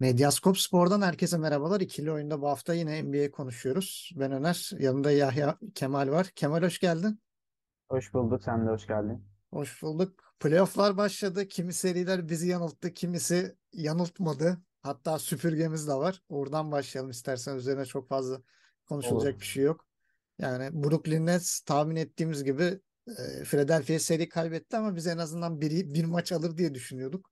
Medyaskop Spor'dan herkese merhabalar. İkili oyunda bu hafta yine NBA konuşuyoruz. Ben Öner, yanında Yahya Kemal var. Kemal hoş geldin. Hoş bulduk. Sen de hoş geldin. Hoş bulduk. Playoff'lar başladı. Kimi seriler bizi yanılttı, kimisi yanıltmadı. Hatta süpürgemiz de var. Oradan başlayalım istersen. Üzerine çok fazla konuşulacak Olur. bir şey yok. Yani Brooklyn Nets tahmin ettiğimiz gibi e, Philadelphia seri kaybetti ama biz en azından bir, bir maç alır diye düşünüyorduk.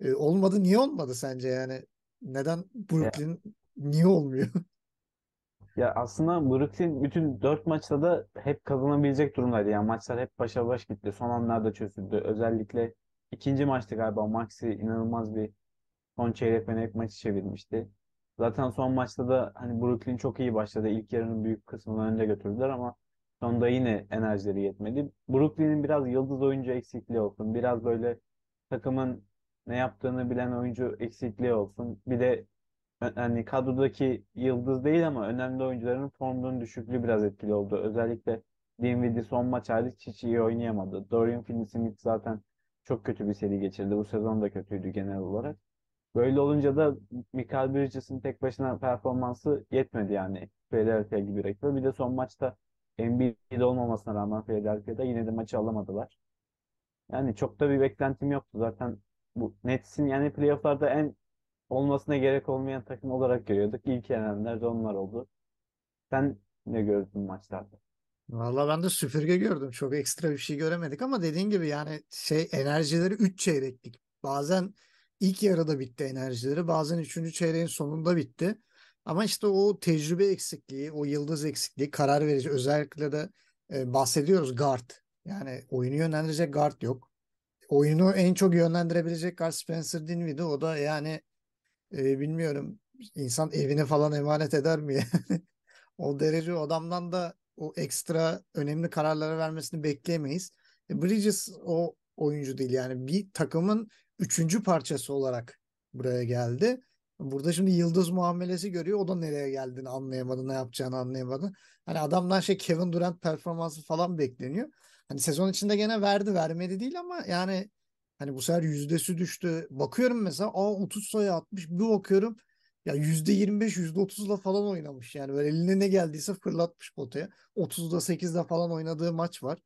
E, olmadı. Niye olmadı sence yani? Neden Ya, Brooklyn niye olmuyor? ya aslında Brooklyn bütün dört maçta da hep kazanabilecek durumdaydı. Yani maçlar hep başa baş gitti. Son anlarda çözüldü. Özellikle ikinci maçta galiba Maxey inanılmaz bir son çeyrek ve net maçı çevirmişti. Zaten son maçta da hani Brooklyn çok iyi başladı. İlk yarının büyük kısmını önde götürdüler ama sonunda yine enerjileri yetmedi. Brooklyn'in biraz yıldız oyuncu eksikliği olsun. Biraz böyle takımın ne yaptığını bilen oyuncu eksikliği olsun. Bir de hani kadrodaki yıldız değil ama önemli oyuncuların formunun düşüklüğü biraz etkili oldu. Özellikle Dinwiddie son maç hariç hiç iyi oynayamadı. Dorian Finney-Smith zaten çok kötü bir seri geçirdi. Bu sezon da kötüydü genel olarak. Böyle olunca da Michael Bridges'in tek başına performansı yetmedi yani Philadelphia gibi rakibe. Bir de son maçta Embiid olmamasına rağmen Philadelphia'da yine de maçı alamadılar. Yani çok da bir beklentim yoktu. Zaten bu Nets'in yani playoff'larda en olmasına gerek olmayan takım olarak görüyorduk. İlk elenenler de onlar oldu. Sen ne gördün maçlarda? Valla ben de süpürge gördüm. Çok ekstra bir şey göremedik ama dediğin gibi yani şey enerjileri 3 çeyreklik. Bazen ilk yarıda bitti enerjileri. Bazen 3. çeyreğin sonunda bitti. Ama işte o tecrübe eksikliği, o yıldız eksikliği karar verici. Özellikle de e, bahsediyoruz guard. Yani oyunu yönlendirecek guard yok. Oyunu en çok yönlendirebilecek guard Spencer Dinwiddie. O da yani e, bilmiyorum insan evini falan emanet eder mi? O derece o adamdan da o ekstra önemli kararları vermesini bekleyemeyiz. E, Bridges o oyuncu değil yani bir takımın üçüncü parçası olarak buraya geldi. Burada şimdi yıldız muamelesi görüyor. O da nereye geldiğini anlayamadı, ne yapacağını anlayamadı. Hani adamdan şey Kevin Durant performansı falan bekleniyor. Hani sezon içinde gene verdi, vermedi değil ama yani hani bu sefer yüzdesi düştü. Bakıyorum mesela aa 30 sayı atmış. Bir bakıyorum ya %25, %30'la falan oynamış yani. Böyle eline ne geldiyse fırlatmış potaya. 30'da 8'de falan oynadığı maç var.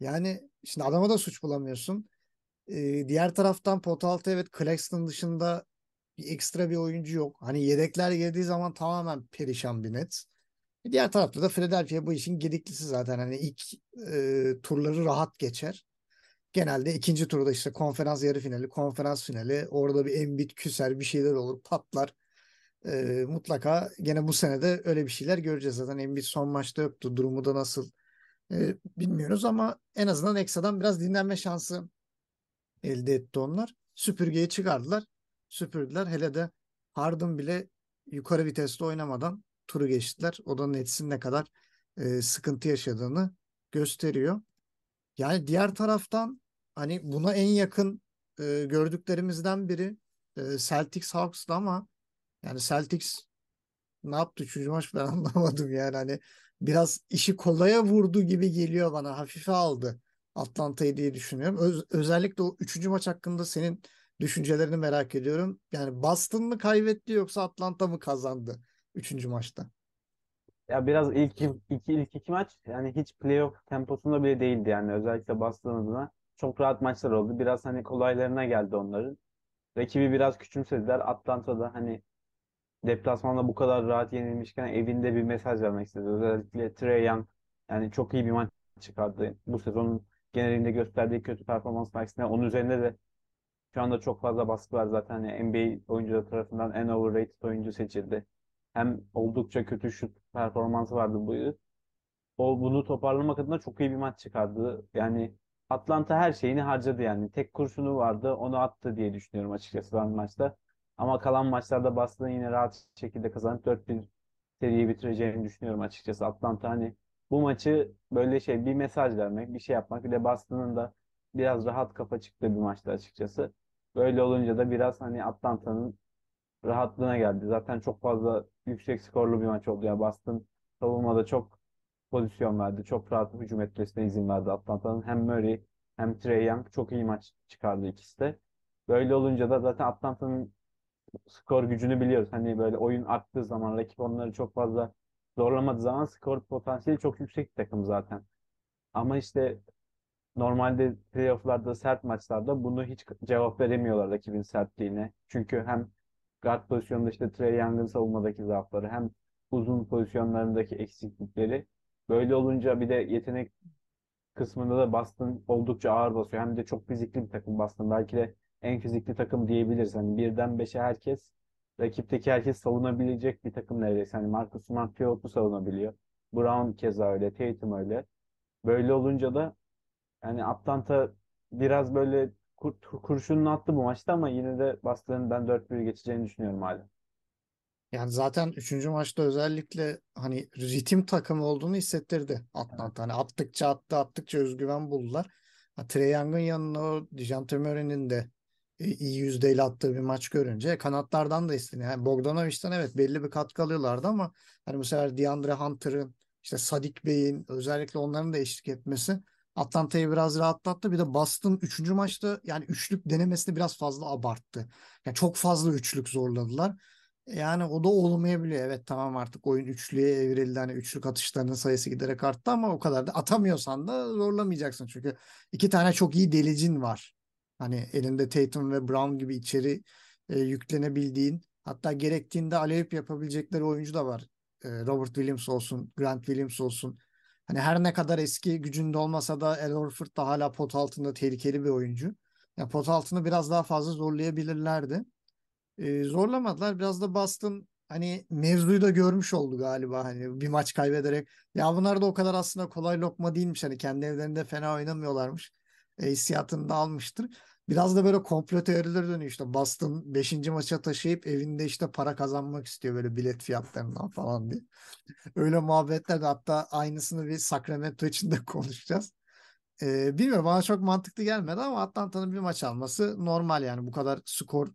Yani şimdi adama da suç bulamıyorsun. Ee, diğer taraftan pot altı evet Claxton dışında bir ekstra bir oyuncu yok. Hani yedekler girdiği zaman tamamen perişan bir net. Diğer tarafta da Philadelphia bu işin gediklisi zaten. Hani ilk e, turları rahat geçer. Genelde ikinci turda işte konferans yarı finali, konferans finali. Orada bir Embiid küser bir şeyler olur patlar. Ee, mutlaka gene bu sene de öyle bir şeyler göreceğiz. Zaten Embiid son maçta yoktu. Durumu da nasıl e, bilmiyoruz ama en azından ekstradan biraz dinlenme şansı elde etti onlar. Süpürgeyi çıkardılar. Süpürdüler. Hele de Harden bile yukarı viteste oynamadan turu geçtiler. O da Nets'in ne kadar e, sıkıntı yaşadığını gösteriyor. Yani diğer taraftan hani buna en yakın e, gördüklerimizden biri e, Celtics Hawks'dı ama yani Celtics ne yaptı üçüncü maç ben anlamadım yani hani biraz işi kolaya vurdu gibi geliyor bana hafife aldı Atlanta'yı diye düşünüyorum. Öz- özellikle o üçüncü maç hakkında senin düşüncelerini merak ediyorum. Yani Boston mı kaybetti yoksa Atlanta mı kazandı üçüncü maçta? Ya biraz ilk iki ilk iki maç yani hiç playoff temposunda bile değildi yani özellikle Boston adına. Çok rahat maçlar oldu. Biraz hani kolaylarına geldi onların. Rakibi biraz küçümsediler. Atlanta'da hani deplasmanda bu kadar rahat yenilmişken evinde bir mesaj vermek istedi. Özellikle Trae Young yani çok iyi bir maç çıkardı. Bu sezonun genelinde gösterdiği kötü performans aksine onun üzerinde de şu anda çok fazla baskı var zaten. Hani NBA oyuncuları tarafından en overrated oyuncu seçildi. Hem oldukça kötü şut performansı vardı bu yıl. O bunu toparlamak adına çok iyi bir maç çıkardı. Yani Atlanta her şeyini harcadı yani. Tek kurşunu vardı, onu attı diye düşünüyorum açıkçası ben maçta. Ama kalan maçlarda Boston'ın yine rahat şekilde kazanıp 4-1 seriyi bitireceğini düşünüyorum açıkçası. Atlanta hani bu maçı böyle şey bir mesaj vermek, bir şey yapmak. Bir de Boston'ın da biraz rahat kafa çıktığı bir maçtı açıkçası. Böyle olunca da biraz hani Atlanta'nın rahatlığına geldi. Zaten çok fazla yüksek skorlu bir maç oldu. Yani Boston savunmada çok pozisyon verdi. Çok rahat hücum etmesine izin verdi Atlanta'nın. Hem Murray hem Trae Young çok iyi maç çıkardı ikisi de. Böyle olunca da zaten Atlanta'nın skor gücünü biliyoruz. Hani böyle oyun arttığı zaman rakip onları çok fazla zorlamadığı zaman skor potansiyeli çok yüksek bir takım zaten. Ama işte normalde playofflarda sert maçlarda bunu hiç cevap veremiyorlar rakibin sertliğine. Çünkü hem guard pozisyonunda işte Trae Young'ın savunmadaki zaafları hem uzun pozisyonlarındaki eksiklikleri. Böyle olunca bir de yetenek kısmında da Boston oldukça ağır basıyor. Hem de çok fizikli bir takım Boston. Belki de en fizikli takım diyebiliriz. Hani birden beşe herkes rakipteki herkes savunabilecek bir takım neredeyse. Hani Marcus Smart pivotlu savunabiliyor. Brown keza öyle. Tatum öyle. Böyle olunca da yani Atlanta biraz böyle kur, kurşununu attı bu maçta ama yine de Boston'ın ben 4-1 geçeceğini düşünüyorum hala. Yani zaten üçüncü maçta özellikle hani ritim takımı olduğunu hissettirdi Atlanta. Hani attıkça attı, attıkça özgüven buldular. Ha, Trae Young'ın yanına o Dejounte Murray'nin de e, iyi yüzdeyle attığı bir maç görünce kanatlardan da isteniyor. Yani Bogdanovic'den evet belli bir katkı alıyorlardı ama hani bu sefer DeAndre Hunter'ın işte Sadik Bey'in özellikle onların da eşlik etmesi Atlanta'yı biraz rahatlattı. Bir de Boston 3. maçta yani üçlük denemesini biraz fazla abarttı. Yani çok fazla üçlük zorladılar. Yani o da olmayabiliyor. Evet tamam artık oyun üçlüye evrildi. Hani üçlük atışlarının sayısı giderek arttı ama o kadar da atamıyorsan da zorlamayacaksın. Çünkü iki tane çok iyi delicin var. Hani elinde Tatum ve Brown gibi içeri e, yüklenebildiğin hatta gerektiğinde alley yapabilecekleri oyuncu da var. E, Robert Williams olsun, Grant Williams olsun. Hani her ne kadar eski gücünde olmasa da El Horford da hala pot altında tehlikeli bir oyuncu. Yani pot altını biraz daha fazla zorlayabilirlerdi. Ee, zorlamadılar. Biraz da Boston hani mevzuyu da görmüş oldu galiba hani bir maç kaybederek. Ya bunlar da o kadar aslında kolay lokma değilmiş. Hani kendi evlerinde fena oynamıyorlarmış. E, hissiyatını da almıştır. Biraz da böyle komplo teorileri dönüyor işte. Boston 5. maça taşıyıp evinde işte para kazanmak istiyor böyle bilet fiyatlarından falan diye. Öyle muhabbetler de hatta aynısını bir Sacramento için de konuşacağız. Ee, bilmiyorum bana çok mantıklı gelmedi ama Atlanta'nın bir maç alması normal yani bu kadar skor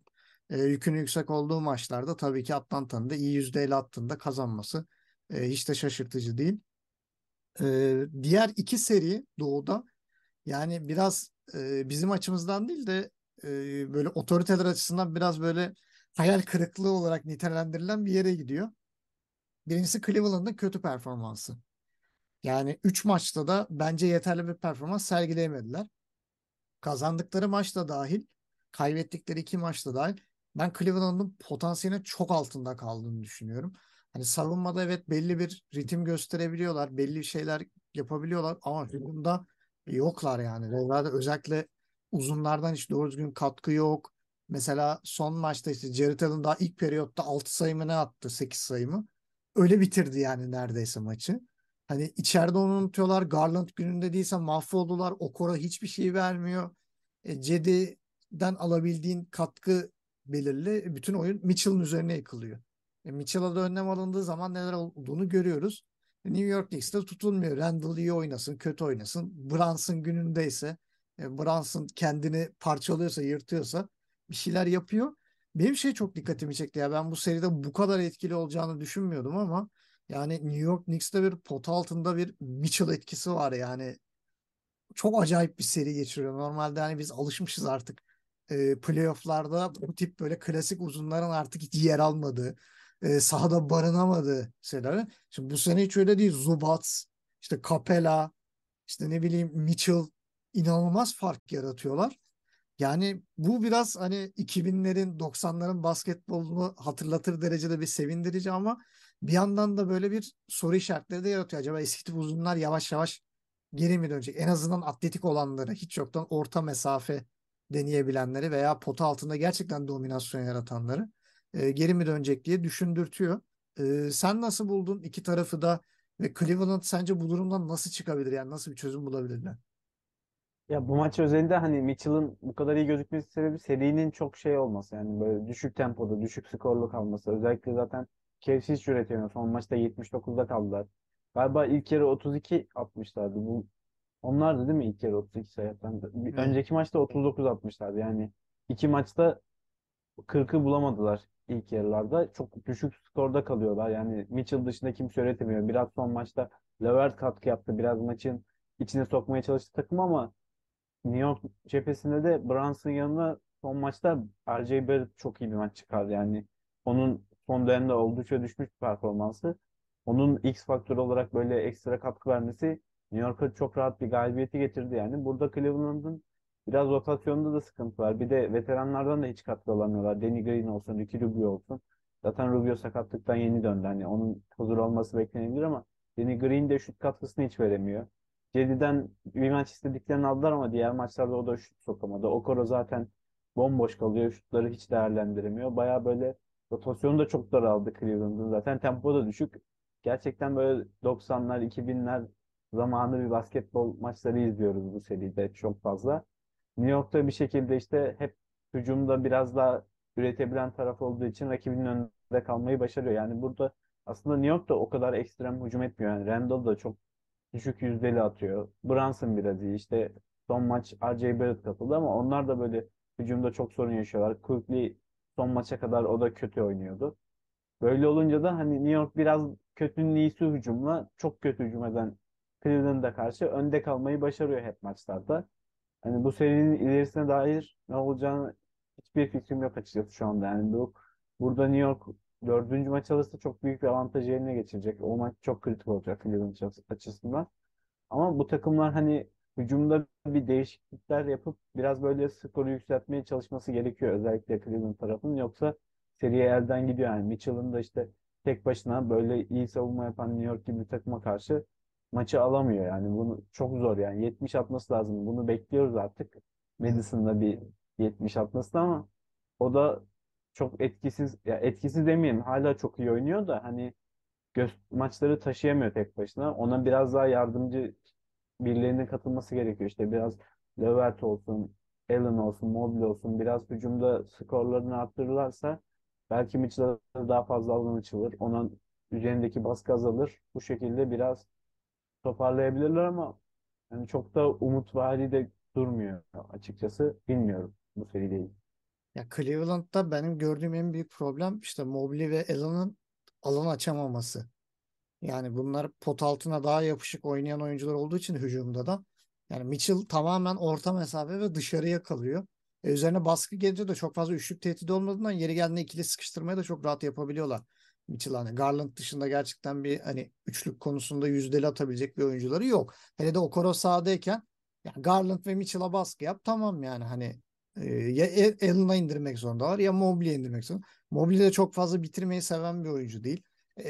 e, yükünün yüksek olduğu maçlarda tabii ki Atlanta'nın da iyi yüzdeyle attığında kazanması e, hiç de şaşırtıcı değil. E, diğer iki seri Doğu'da yani biraz e, bizim açımızdan değil de e, böyle otoriteler açısından biraz böyle hayal kırıklığı olarak nitelendirilen bir yere gidiyor. Birincisi Cleveland'ın kötü performansı. Yani 3 maçta da bence yeterli bir performans sergileyemediler. Kazandıkları maçta dahil, kaybettikleri iki maçta dahil ben Cleveland'ın potansiyelinin çok altında kaldığını düşünüyorum. Hani savunmada evet belli bir ritim gösterebiliyorlar, belli şeyler yapabiliyorlar ama hücumda yoklar yani. Devlerde özellikle uzunlardan hiç doğru düzgün katkı yok. Mesela son maçta işte Jared Allen daha ilk periyotta 6 sayı mı ne attı? 8 sayı mı? Öyle bitirdi yani neredeyse maçı. Hani içeride onu unutuyorlar. Garland gününde değilse mahvoldular. Okora hiçbir şey vermiyor. E, Cedi'den alabildiğin katkı belirli. Bütün oyun Mitchell'ın üzerine yıkılıyor. E, Mitchell'a da önlem alındığı zaman neler olduğunu görüyoruz. New York Knicks'te tutulmuyor. Randall iyi oynasın, kötü oynasın. Brunson günündeyse, e, Brunson kendini parçalıyorsa, yırtıyorsa bir şeyler yapıyor. Benim şey çok dikkatimi çekti ya. Ben bu seride bu kadar etkili olacağını düşünmüyordum ama yani New York Knicks'te bir pot altında bir Mitchell etkisi var yani. Çok acayip bir seri geçiriyor. Normalde hani biz alışmışız artık e, playofflarda bu tip böyle klasik uzunların artık hiç yer almadığı, e, sahada barınamadığı şeyler. Şimdi bu sene hiç öyle değil. Zubats, işte Capela, işte ne bileyim Mitchell inanılmaz fark yaratıyorlar. Yani bu biraz hani 2000'lerin 90'ların basketbolunu hatırlatır derecede bir sevindirici ama bir yandan da böyle bir soru işaretleri de yaratıyor. Acaba eski tip uzunlar yavaş yavaş geri mi dönecek? En azından atletik olanları hiç yoktan orta mesafe deneyebilenleri veya pota altında gerçekten dominasyon yaratanları e, geri mi dönecek diye düşündürtüyor. E, sen nasıl buldun iki tarafı da ve Cleveland sence bu durumdan nasıl çıkabilir? Yani nasıl bir çözüm bulabilirler? Ya bu maç özelinde hani Mitchell'ın bu kadar iyi gözükmesi sebebi serinin çok şey olması yani böyle düşük tempoda, düşük skorlu kalması. Özellikle zaten Cavs hiç üretemiyor. Son maçta 79'da kaldılar. Galiba ilk yarı 32 atmışlardı. Bu onlar da değil mi ilk yarı 32 sayı atan? Önceki maçta 39 atmışlardı. Yani iki maçta 40'ı bulamadılar ilk yarılarda. Çok düşük skorda kalıyorlar. Yani Mitchell dışında kimse üretemiyor. Biraz son maçta Levert katkı yaptı. Biraz maçın içine sokmaya çalıştı takım ama New York cephesinde de Brunson yanına son maçta RJ Barrett çok iyi bir maç çıkardı. Yani onun son dönemde oldukça düşmüş bir performansı. Onun X faktörü olarak böyle ekstra katkı vermesi New York'a çok rahat bir galibiyeti getirdi yani. Burada Cleveland'ın biraz rotasyonunda da sıkıntı var. Bir de veteranlardan da hiç katkı alamıyorlar. Danny Green olsun, Ricky Rubio olsun. Zaten Rubio sakatlıktan yeni döndü. Hani onun huzur olması beklenebilir ama Danny Green de şut katkısını hiç veremiyor. Cedi'den bir maç istediklerini aldılar ama diğer maçlarda o da şut sokamadı. Okoro zaten bomboş kalıyor. Şutları hiç değerlendiremiyor. Baya böyle rotasyonu da çok daraldı Cleveland'ın. Zaten tempo da düşük. Gerçekten böyle 90'lar, 2000'ler zamanı bir basketbol maçları izliyoruz bu seride çok fazla. New York'ta bir şekilde işte hep hücumda biraz daha üretebilen taraf olduğu için rakibinin önünde kalmayı başarıyor. Yani burada aslında New York da o kadar ekstrem hücum etmiyor. Yani Randall da çok düşük yüzdeli atıyor. Brunson biraz iyi. İşte son maç R.J. Barrett katıldı ama onlar da böyle hücumda çok sorun yaşıyorlar. Quickly son maça kadar o da kötü oynuyordu. Böyle olunca da hani New York biraz kötünün iyisi hücumla çok kötü hücum eden Cleveland'a karşı önde kalmayı başarıyor hep maçlarda. Hani bu serinin ilerisine dair ne olacağını hiçbir fikrim yok açıkçası şu anda. Yani bu burada New York dördüncü maç alırsa çok büyük bir avantajı eline geçirecek. O maç çok kritik olacak Cleveland açısından. Ama bu takımlar hani hücumda bir değişiklikler yapıp biraz böyle skoru yükseltmeye çalışması gerekiyor. Özellikle Cleveland tarafının. Yoksa seriye elden gidiyor. Yani Mitchell'ın da işte tek başına böyle iyi savunma yapan New York gibi bir takıma karşı maçı alamıyor. Yani bunu çok zor yani. 70 atması lazım. Bunu bekliyoruz artık. Madison'da bir 70 atması ama o da çok etkisiz ya etkisiz demeyelim. Hala çok iyi oynuyor da hani maçları taşıyamıyor tek başına. Ona biraz daha yardımcı birilerinin katılması gerekiyor. İşte biraz Levert olsun, Allen olsun, Mobley olsun biraz hücumda skorlarını arttırırlarsa belki Mitchell'a daha fazla alan açılır. Onun üzerindeki baskı azalır. Bu şekilde biraz toparlayabilirler ama yani çok da umut vaadi de durmuyor açıkçası. Bilmiyorum bu serideyi. Ya Cleveland'da benim gördüğüm en büyük problem işte Mobley ve Allen'ın alan açamaması. Yani bunlar pot altına daha yapışık oynayan oyuncular olduğu için hücumda da. Yani Mitchell tamamen orta mesafe ve dışarıya kalıyor. E üzerine baskı gelince de çok fazla üçlük tehdidi olmadığından yeri geldiğinde ikili sıkıştırmayı da çok rahat yapabiliyorlar. Mitchell hani Garland dışında gerçekten bir hani üçlük konusunda yüzdeli atabilecek bir oyuncuları yok. Hele de Okoro sahadayken yani Garland ve Mitchell'a baskı yap tamam yani hani e, ya e, Allen'a indirmek zorundalar ya Mobley'e indirmek zorunda. Mobley de çok fazla bitirmeyi seven bir oyuncu değil.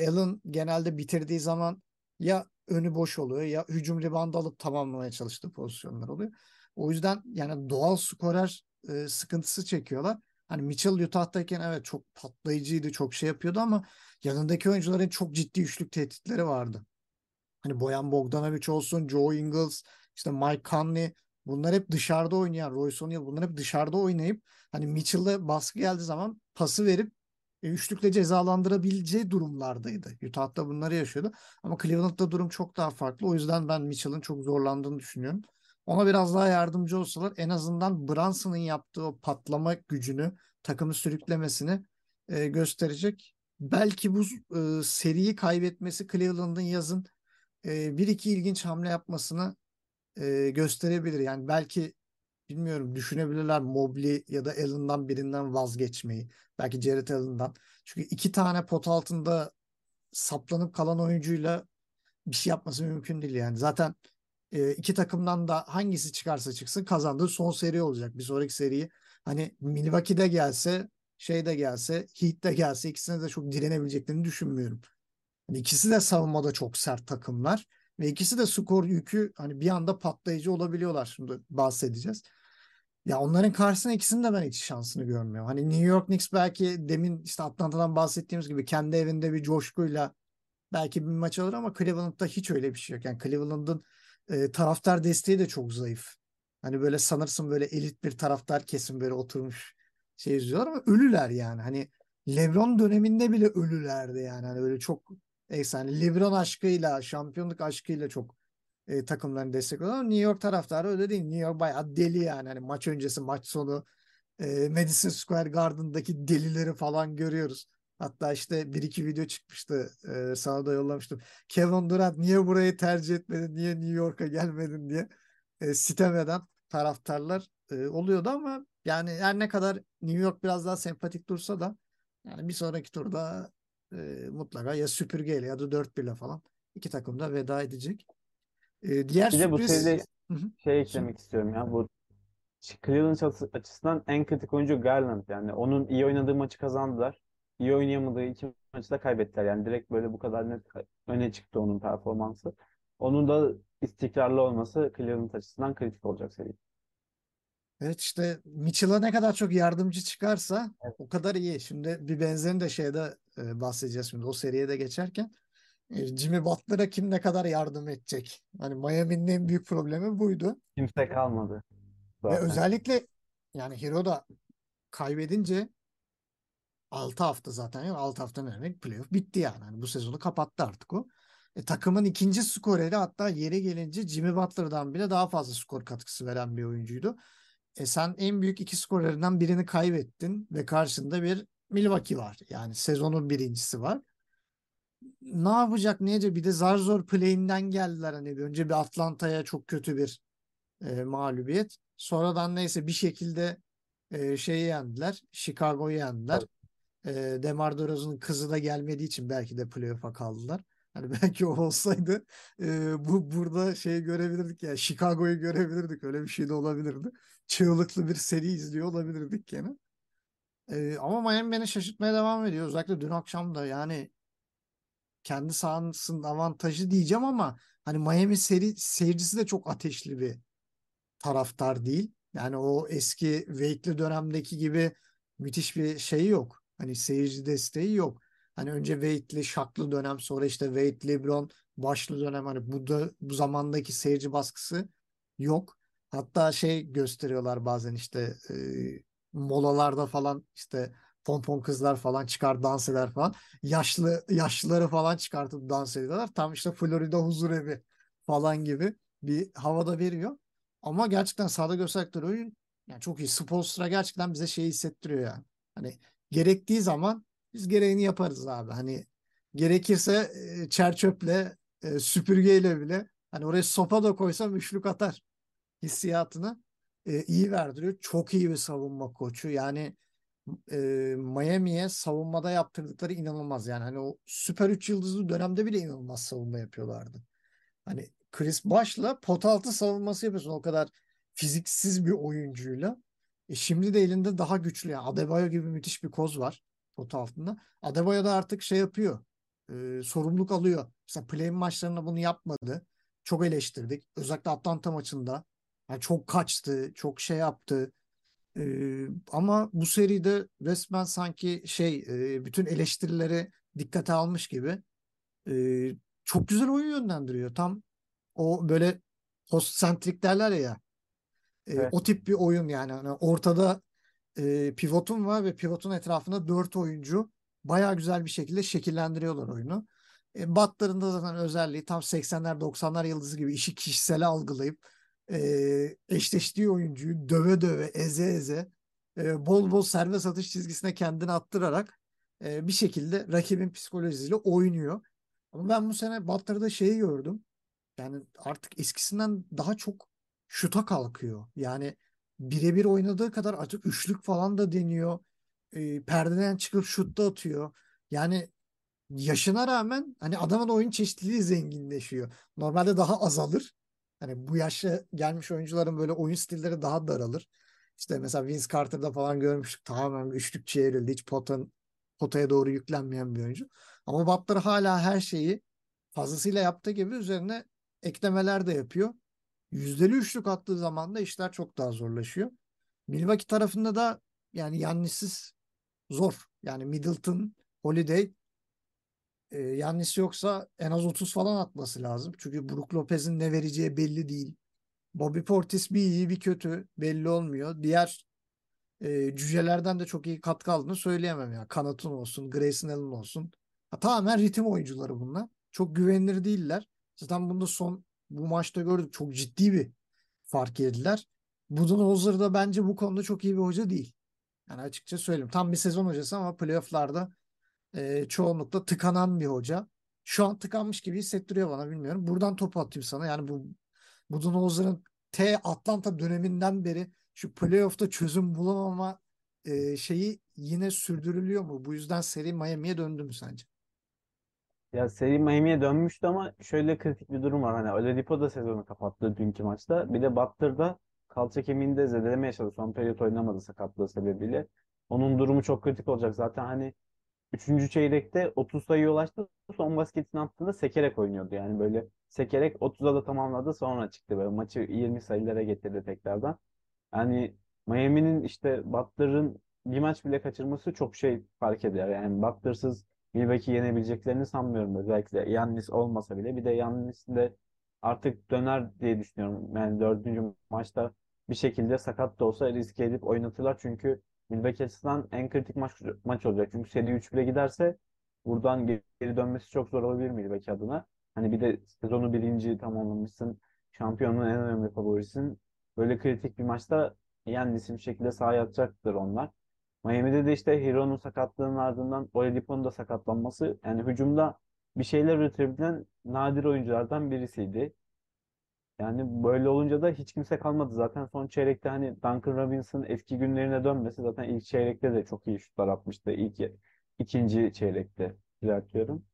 Allen genelde bitirdiği zaman ya önü boş oluyor ya hücum ribandı alıp tamamlamaya çalıştığı pozisyonlar oluyor. O yüzden yani doğal skorer e, sıkıntısı çekiyorlar. Hani Mitchell Utah'tayken evet çok patlayıcıydı, çok şey yapıyordu ama yanındaki oyuncuların çok ciddi üçlük tehditleri vardı. Hani Boyan Bogdanovic olsun, Joe Ingles, işte Mike Conley bunlar hep dışarıda oynayan, Royce O'Neal bunlar hep dışarıda oynayıp hani Mitchell'e baskı geldiği zaman pası verip e, üçlükle cezalandırabileceği durumlardaydı. Utah'ta bunları yaşıyordu. Ama Cleveland'da durum çok daha farklı. O yüzden ben Mitchell'ın çok zorlandığını düşünüyorum. Ona biraz daha yardımcı olsalar en azından Brunson'ın yaptığı o patlama gücünü, takımı sürüklemesini e, gösterecek. Belki bu e, seriyi kaybetmesi Cleveland'ın yazın e, bir iki ilginç hamle yapmasını e, gösterebilir. Yani belki bilmiyorum düşünebilirler Mobley ya da Allen'dan birinden vazgeçmeyi. Belki Jared Allen'dan. Çünkü iki tane pot altında saplanıp kalan oyuncuyla bir şey yapması mümkün değil yani. Zaten e, iki takımdan da hangisi çıkarsa çıksın kazandığı son seri olacak. Bir sonraki seriyi hani Milwaukee'de gelse şey de gelse Heat de gelse ikisine de çok direnebileceklerini düşünmüyorum. Yani ikisi de savunmada çok sert takımlar ve ikisi de skor yükü hani bir anda patlayıcı olabiliyorlar. Şimdi bahsedeceğiz. Ya onların karşısına ikisinin de ben hiç şansını görmüyorum. Hani New York Knicks belki demin işte Atlanta'dan bahsettiğimiz gibi kendi evinde bir coşkuyla belki bir maç alır ama Cleveland'da hiç öyle bir şey yok. Yani Cleveland'ın e, taraftar desteği de çok zayıf. Hani böyle sanırsın böyle elit bir taraftar kesim böyle oturmuş şey izliyorlar ama ölüler yani. Hani LeBron döneminde bile ölülerdi yani. Hani böyle çok efsane. LeBron aşkıyla, şampiyonluk aşkıyla çok e, takımlarını destekliyorlar. New York taraftarı öyle değil. New York bayağı deli yani. Hani maç öncesi, maç sonu e, Madison Square Garden'daki delileri falan görüyoruz. Hatta işte bir iki video çıkmıştı. E, sana da yollamıştım. Kevin Durant niye burayı tercih etmedin? Niye New York'a gelmedin diye e, sitem eden taraftarlar e, oluyordu ama yani her ne kadar New York biraz daha sempatik dursa da yani bir sonraki turda e, mutlaka ya süpürgeyle ya da 4-1'le falan iki takım da veda edecek. E, diğer Bir bu sürpriz Hı hı. şey eklemek istiyorum ya. Bu Cleveland açı- açısından en kritik oyuncu Garland. Yani onun iyi oynadığı maçı kazandılar. İyi oynayamadığı iki maçı da kaybettiler. Yani direkt böyle bu kadar net öne çıktı onun performansı. Onun da istikrarlı olması Cleveland açısından kritik olacak seri. Evet işte Mitchell'a ne kadar çok yardımcı çıkarsa Evet. o kadar iyi. Şimdi bir benzerini de şeyde e, bahsedeceğiz şimdi o seriye de geçerken. E, Jimmy Butler'a kim ne kadar yardım edecek? Hani Miami'nin en büyük problemi buydu. Kimse kalmadı Ve özellikle yani Hero da kaybedince 6 hafta zaten yok. 6 hafta ne demek? Playoff bitti yani. Hani bu sezonu kapattı artık o. E, takımın ikinci skoreri hatta yeri gelince Jimmy Butler'dan bile daha fazla skor katkısı veren bir oyuncuydu. E sen en büyük iki skorerinden birini kaybettin ve karşında bir Milwaukee var. Yani sezonun birincisi var. Ne yapacak neyce bir de zar zor play'inden geldiler hani bir önce bir Atlanta'ya çok kötü bir e, mağlubiyet. Sonradan neyse bir şekilde e, şeyi yendiler. Chicago'yu yendiler. E, DeMar DeRozan'ın kızı da gelmediği için belki de playoff'a kaldılar. Hani belki o olsaydı e, bu burada şey görebilirdik ya Chicago'yu görebilirdik. Öyle bir şey de olabilirdi. Çığlıklı bir seri izliyor olabilirdik gene. E, ama Miami beni şaşırtmaya devam ediyor. Özellikle dün akşam da yani kendi sahasının avantajı diyeceğim ama hani Miami seri seyircisi de çok ateşli bir taraftar değil. Yani o eski Wake'li dönemdeki gibi müthiş bir şey yok. Hani seyirci desteği yok. Hani önce Wade'li şaklı dönem sonra işte Wade LeBron başlı dönem hani bu da bu zamandaki seyirci baskısı yok. Hatta şey gösteriyorlar bazen işte e, molalarda falan işte pompon kızlar falan çıkar dans eder falan. Yaşlı yaşlıları falan çıkartıp dans ediyorlar. Tam işte Florida huzur evi falan gibi bir havada veriyor. Ama gerçekten sahada gösterdikleri oyun yani çok iyi. Spoelstra gerçekten bize şeyi hissettiriyor yani. Hani gerektiği zaman biz gereğini yaparız abi. Hani gerekirse e, çerçöple e, süpürgeyle bile hani oraya sopa da koysam üçlük atar hissiyatını e, iyi verdiriyor. Çok iyi bir savunma koçu. Yani Miami'ye savunmada yaptırdıkları inanılmaz. Yani hani o süper 3 yıldızlı dönemde bile inanılmaz savunma yapıyorlardı. Hani Chris Bosh'la pot altı savunması yapıyorsun o kadar fiziksiz bir oyuncuyla. E şimdi de elinde daha güçlü yani Adebayo gibi müthiş bir koz var pot altında. Adebayo da artık şey yapıyor. E, sorumluluk alıyor. Mesela play maçlarında bunu yapmadı. Çok eleştirdik. Özellikle Atlanta maçında. Yani çok kaçtı, çok şey yaptı. E, ama bu seride resmen sanki şey e, bütün eleştirileri dikkate almış gibi e, çok güzel oyun yönlendiriyor. Tam o böyle post-centric derler ya. E, Evet. o tip bir oyun yani. Hani ortada e, pivotun var ve pivotun etrafında dört oyuncu bayağı güzel bir şekilde şekillendiriyorlar oyunu. E, Butler'ın da zaten özelliği tam 80'ler 90'lar yıldızı gibi işi kişisel algılayıp e, eşleştiği oyuncuyu döve döve eze eze e, bol bol serbest atış çizgisine kendini attırarak e, bir şekilde rakibin psikolojisiyle oynuyor. Ama ben bu sene Butler'da şeyi gördüm. Yani artık eskisinden daha çok şuta kalkıyor. Yani birebir oynadığı kadar artık üçlük falan da deniyor. E, perdeden çıkıp şut da atıyor. Yani yaşına rağmen hani adamın oyun çeşitliliği zenginleşiyor. Normalde daha azalır. Hani bu yaşa gelmiş oyuncuların böyle oyun stilleri daha daralır. İşte mesela Vince Carter'da falan görmüştük. Tamamen üçlükçüye evrildi. Hiç potan, potaya doğru yüklenmeyen bir oyuncu. Ama Butler hala her şeyi fazlasıyla yaptığı gibi üzerine eklemeler de yapıyor. Yüzdeli üçlük attığı zaman da işler çok daha zorlaşıyor. Milwaukee tarafında da yani Yannis'siz zor. Yani Middleton, Holiday e, Yannis yoksa en az 30 falan atması lazım. Çünkü Brook Lopez'in ne vereceği belli değil. Bobby Portis bir iyi bir kötü belli olmuyor. Diğer e, cücelerden de çok iyi katkı aldığını söyleyemem ya. Kanatın olsun, Grayson Allen olsun. Ha, tamamen ritim oyuncuları bunlar. Çok güvenilir değiller. Zaten bunu da son bu maçta gördük. Çok ciddi bir fark yediler. Budenholzer da bence bu konuda çok iyi bir hoca değil. Yani açıkça söyleyeyim. Tam bir sezon hocası ama playofflarda e, çoğunlukla tıkanan bir hoca. Şu an tıkanmış gibi hissettiriyor bana bilmiyorum. Buradan topu atayım sana. Yani bu Budenholzer'ın T Atlanta döneminden beri şu playoff'ta çözüm bulamama e, şeyi yine sürdürülüyor mu? Bu yüzden seri Miami'ye döndü mü sence? Ya seri Miami'ye dönmüştü ama şöyle kritik bir durum var. Hani Oladipo da sezonu kapattı dünkü maçta. Bir de Butler da kalça kemiğinde zedeleme yaşadı. Son periyot oynamadı sakatlığı sebebiyle. Onun durumu çok kritik olacak. Zaten hani Üçüncü çeyrekte 30 sayıya ulaştı. Son basketini attığında sekerek oynuyordu. Yani böyle sekerek 30'a da tamamladı sonra çıktı. Böyle maçı 20 sayılara getirdi tekrardan. Yani Miami'nin işte Butler'ın bir maç bile kaçırması çok şey fark eder. Yani Butler'sız Milwaukee yenebileceklerini sanmıyorum. Özellikle Yannis olmasa bile. Bir de Yannis de artık döner diye düşünüyorum. Yani dördüncü maçta bir şekilde sakat da olsa riske edip oynatırlar. Çünkü Milwaukee açısından en kritik maç, maç olacak. Çünkü seri 3-1'e giderse buradan geri dönmesi çok zor olabilir Milwaukee adına. Hani bir de sezonu birinci tamamlamışsın. Şampiyonluğun en önemli favorisin. Böyle kritik bir maçta Yannis'in bir şekilde sahaya atacaktır onlar. Miami'de de işte Hero'nun sakatlığının ardından Oladipo'nun da sakatlanması yani hücumda bir şeyler üretebilen nadir oyunculardan birisiydi. Yani böyle olunca da hiç kimse kalmadı. Zaten son çeyrekte hani Duncan Robinson eski günlerine dönmesi zaten ilk çeyrekte de çok iyi şutlar atmıştı. İlk ikinci çeyrekte düzeltiyorum.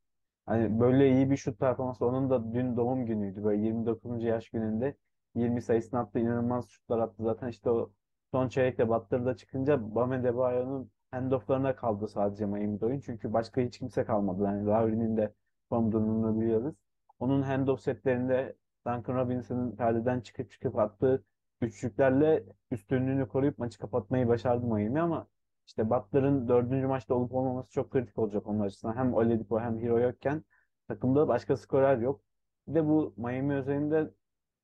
Hani böyle iyi bir şut performansı onun da dün doğum günüydü. Böyle 29. yaş gününde 20 sayısını attı. inanılmaz şutlar attı. Zaten işte o son çeyrekte Butler'da çıkınca Bam Adebayo'nun handoff'larına kaldı sadece Miami'de oyun. Çünkü başka hiç kimse kalmadı. Yani Lowry'nin de form durumunu biliyoruz. Onun handoff setlerinde Duncan Robinson'ın perdeden çıkıp çıkıp attığı üçlüklerle üstünlüğünü koruyup maçı kapatmayı başardı Miami ama işte Butler'ın dördüncü maçta olup olmaması çok kritik olacak onlar açısından. Hem Oladipo hem Hero yokken takımda başka skorer yok. Bir de bu Miami özelinde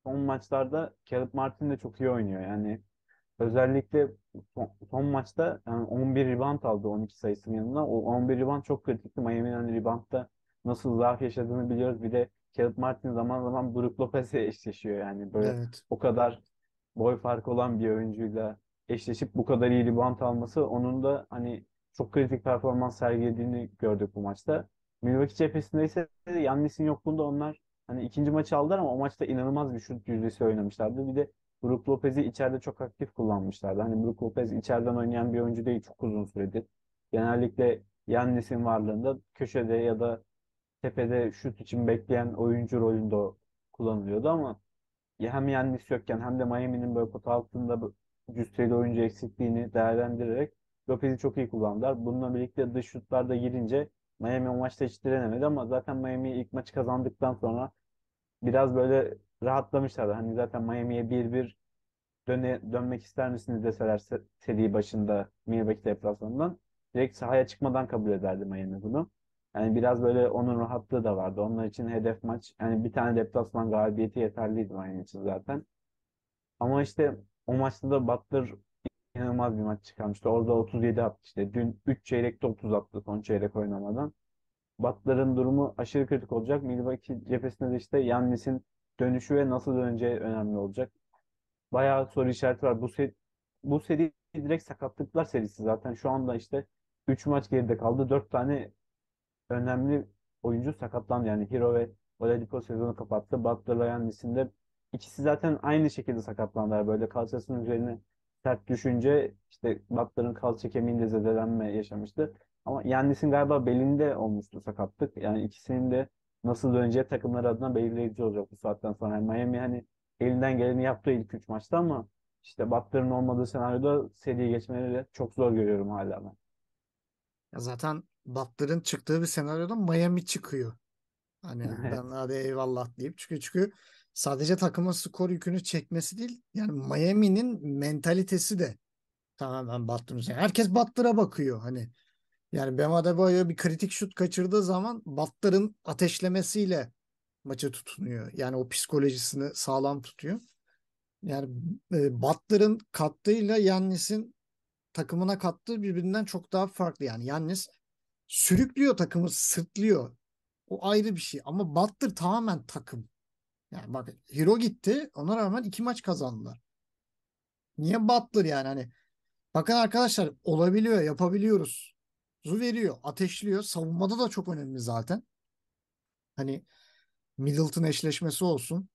son maçlarda Caleb Martin de çok iyi oynuyor. Yani özellikle son, son maçta yani 11 rebound aldı 12 sayısının yanında. O 11 rebound çok kritikti. Miami'nin hani reboundda nasıl zaaf yaşadığını biliyoruz. Bir de Caleb Martin zaman zaman Brook Lopez'le eşleşiyor yani. Böyle Evet. o kadar boy farkı olan bir oyuncuyla eşleşip bu kadar iyi rebound alması onun da hani çok kritik performans sergilediğini gördük bu maçta. Milwaukee cephesinde ise Yannis'in yokluğunda onlar hani ikinci maçı aldılar ama o maçta inanılmaz bir şut yüzdesi oynamışlardı. Bir de Brook Lopez'i içeride çok aktif kullanmışlardı. Hani Brook Lopez içeriden oynayan bir oyuncu değil çok uzun süredir. Genellikle Yannis'in varlığında köşede ya da tepede şut için bekleyen oyuncu rolünde kullanılıyordu ama hem Yannis yokken hem de Miami'nin böyle pota altında cüsseli oyuncu eksikliğini değerlendirerek Lopez'i çok iyi kullandılar. Bununla birlikte dış şutlar da girince Miami o maçta hiç direnemedi ama zaten Miami ilk maçı kazandıktan sonra biraz böyle rahatlamışlardı. Hani zaten Miami'ye 1-1 döne, dönmek ister misiniz deseler seri başında Milwaukee deplasmanından direkt sahaya çıkmadan kabul ederdi Miami bunu. Yani biraz böyle onun rahatlığı da vardı. Onlar için hedef maç. Yani bir tane deplasman galibiyeti yeterliydi Miami için zaten. Ama işte o maçta da Butler inanılmaz bir maç çıkarmıştı. Orada 37 attı işte. Dün 3 çeyrekte 30 attı son çeyrek oynamadan. Butler'ın durumu aşırı kritik olacak. Milwaukee cephesinde de işte Yannis'in dönüşü ve nasıl döneceği önemli olacak. Bayağı soru işareti var. Bu seri, bu seri direkt sakatlıklar serisi zaten. Şu anda işte 3 maç geride kaldı. 4 tane önemli oyuncu sakatlandı. Yani Hero ve Oladipo sezonu kapattı. Butler'la Yannis'in de ikisi zaten aynı şekilde sakatlandılar. Böyle kalçasının üzerine sert düşünce işte Butler'ın kalça kemiğinde zedelenme yaşamıştı. Ama Yannis'in galiba belinde olmuştu sakatlık. Yani ikisinin de nasıl döneceği takımlar adına belirleyici olacak bu saatten sonra. Yani Miami hani elinden geleni yaptı ilk üç maçta ama işte Butler'ın olmadığı senaryoda seriye geçmeleri çok zor görüyorum hala ben. Ya zaten Butler'ın çıktığı bir senaryoda Miami çıkıyor. Hani Evet. ben hadi eyvallah deyip çünkü çünkü sadece takımın skor yükünü çekmesi değil yani Miami'nin mentalitesi de tamamen Butler'ın. Herkes Butler'a bakıyor hani. Yani Bam Adebayo bir kritik şut kaçırdığı zaman Butler'ın ateşlemesiyle maçı tutunuyor. Yani o psikolojisini sağlam tutuyor. Yani e, Butler'ın kattığıyla Yannis'in takımına kattığı birbirinden çok daha farklı. Yani Yannis sürüklüyor takımı, sırtlıyor. O ayrı bir şey. Ama Butler tamamen takım. Yani bak Hero gitti. Ona rağmen iki maç kazandılar. Niye Butler yani hani bakın arkadaşlar olabiliyor, yapabiliyoruz. Zu veriyor, ateşliyor. Savunmada da çok önemli zaten. Hani Middleton eşleşmesi olsun.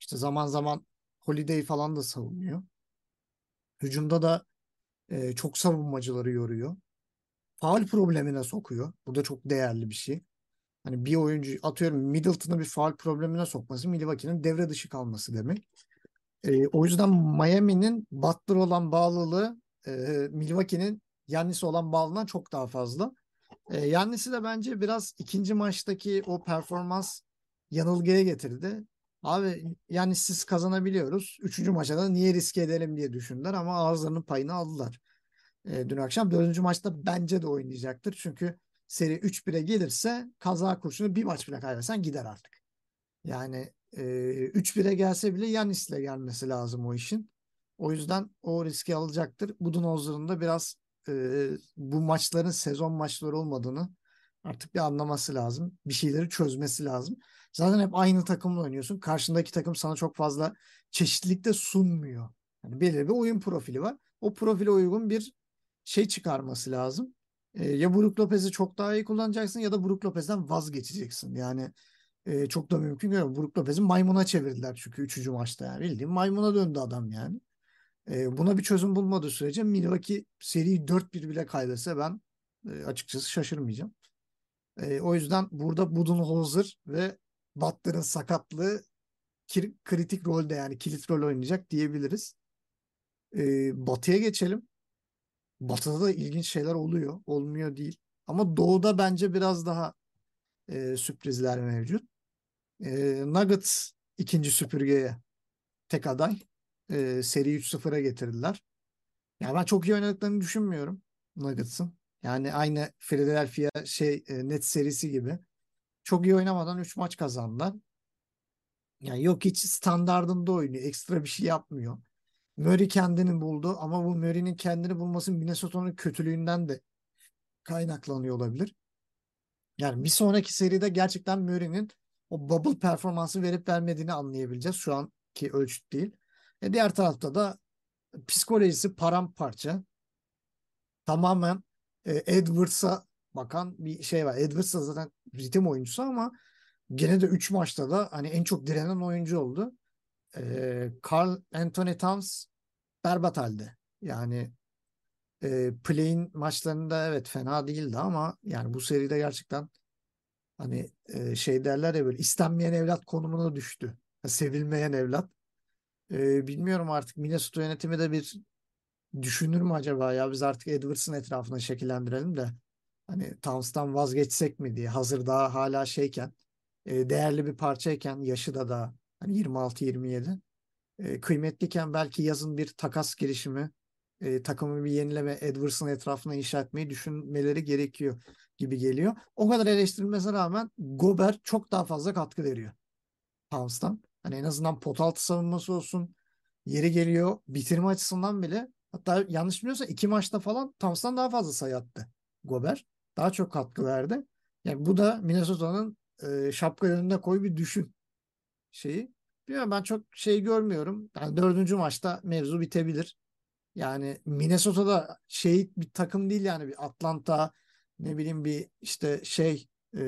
İşte zaman zaman Holiday falan da savunuyor. Hücumda da e, çok savunmacıları yoruyor. Faul problemine sokuyor. Bu da çok değerli bir şey. Hani bir oyuncu atıyorum Middleton'ı bir faul problemine sokması Milwaukee'nin devre dışı kalması demek. E, o yüzden Miami'nin Butler olan bağlılığı e, Milwaukee'nin Yannis'e olan bağlılığından çok daha fazla. E, Yannis'i de bence biraz ikinci maçtaki o performans yanılgıya getirdi. Abi yani siz kazanabiliyoruz. Üçüncü maçta da niye riske edelim diye düşündüler ama ağızlarının payını aldılar. E, dün akşam dördüncü maçta bence de oynayacaktır. Çünkü seri 3-1'e gelirse kaza kurşunu bir maç bile kaybetsen gider artık. Yani e, 3-1'e gelse bile Yanis'le gelmesi lazım o işin. O yüzden o riski alacaktır. Budenholzer'ın da biraz e, bu maçların sezon maçları olmadığını artık bir anlaması lazım. Bir şeyleri çözmesi lazım. Zaten hep aynı takımla oynuyorsun. Karşındaki takım sana çok fazla çeşitlilik de sunmuyor. Yani belirli bir oyun profili var. O profile uygun bir şey çıkarması lazım. E, ya Brook Lopez'i çok daha iyi kullanacaksın ya da Brook Lopez'den vazgeçeceksin. Yani e, çok da mümkün görüyorum. Brook Lopez'i maymuna çevirdiler çünkü 3. maçta yani. Bildiğin maymuna döndü adam yani. E, buna bir çözüm bulmadığı sürece Milwaukee seriyi 4-1 bile kaybetse ben e, açıkçası şaşırmayacağım. E, o yüzden burada Budenholzer ve Butler'ın sakatlığı kritik rolde yani kilit rol oynayacak diyebiliriz. E, batı'ya geçelim. Batı'da da ilginç şeyler oluyor. Olmuyor değil. Ama Doğu'da bence biraz daha e, sürprizler mevcut. E, Nuggets ikinci süpürgeye tek aday. E, seri 3-0'a getirdiler. Yani ben çok iyi oynadıklarını düşünmüyorum Nuggets'ın. Yani aynı Philadelphia şey e, net serisi gibi. Çok iyi oynamadan 3 maç kazandılar. Yani yok hiç standardında oynuyor. Ekstra bir şey yapmıyor. Murray kendini buldu ama bu Murray'nin kendini bulması Minnesota'nın kötülüğünden de kaynaklanıyor olabilir. Yani bir sonraki seride gerçekten Murray'nin o bubble performansı verip vermediğini anlayabileceğiz. Şu anki ölçüt değil. E diğer tarafta da psikolojisi paramparça. Tamamen e, Edwards'a bakan bir şey var. Edwards da zaten ritim oyuncusu ama gene de 3 maçta da hani en çok direnen oyuncu oldu. E, Carl Anthony Towns berbat halde. Yani e, play'in maçlarında evet fena değildi ama yani bu seride gerçekten hani e, şey derler ya böyle istenmeyen evlat konumuna düştü. Sevilmeyen evlat. E, bilmiyorum artık Minnesota yönetimi de bir düşünür mü acaba ya biz artık Edwards'ın etrafına şekillendirelim de hani Towns'tan vazgeçsek mi diye hazır daha hala şeyken e, değerli bir parçayken yaşı da daha hani 26-27 e, kıymetliyken belki yazın bir takas girişimi e, takımı bir yenileme Edwards'ın etrafına inşa etmeyi düşünmeleri gerekiyor gibi geliyor. O kadar eleştirilmesine rağmen Gober çok daha fazla katkı veriyor Towns'tan. Hani en azından pot altı savunması olsun yeri geliyor bitirme açısından bile hatta yanlış bilmiyorsam iki maçta falan Towns'tan daha fazla sayı attı Gober. Daha çok katkı verdi. Yani bu da Minnesota'nın e, şapka önünde koy bir düşün şeyi. Bilmiyorum ben çok şey görmüyorum. Yani dördüncü maçta mevzu bitebilir. Yani Minnesota'da şey bir takım değil yani bir Atlanta ne bileyim bir işte şey e,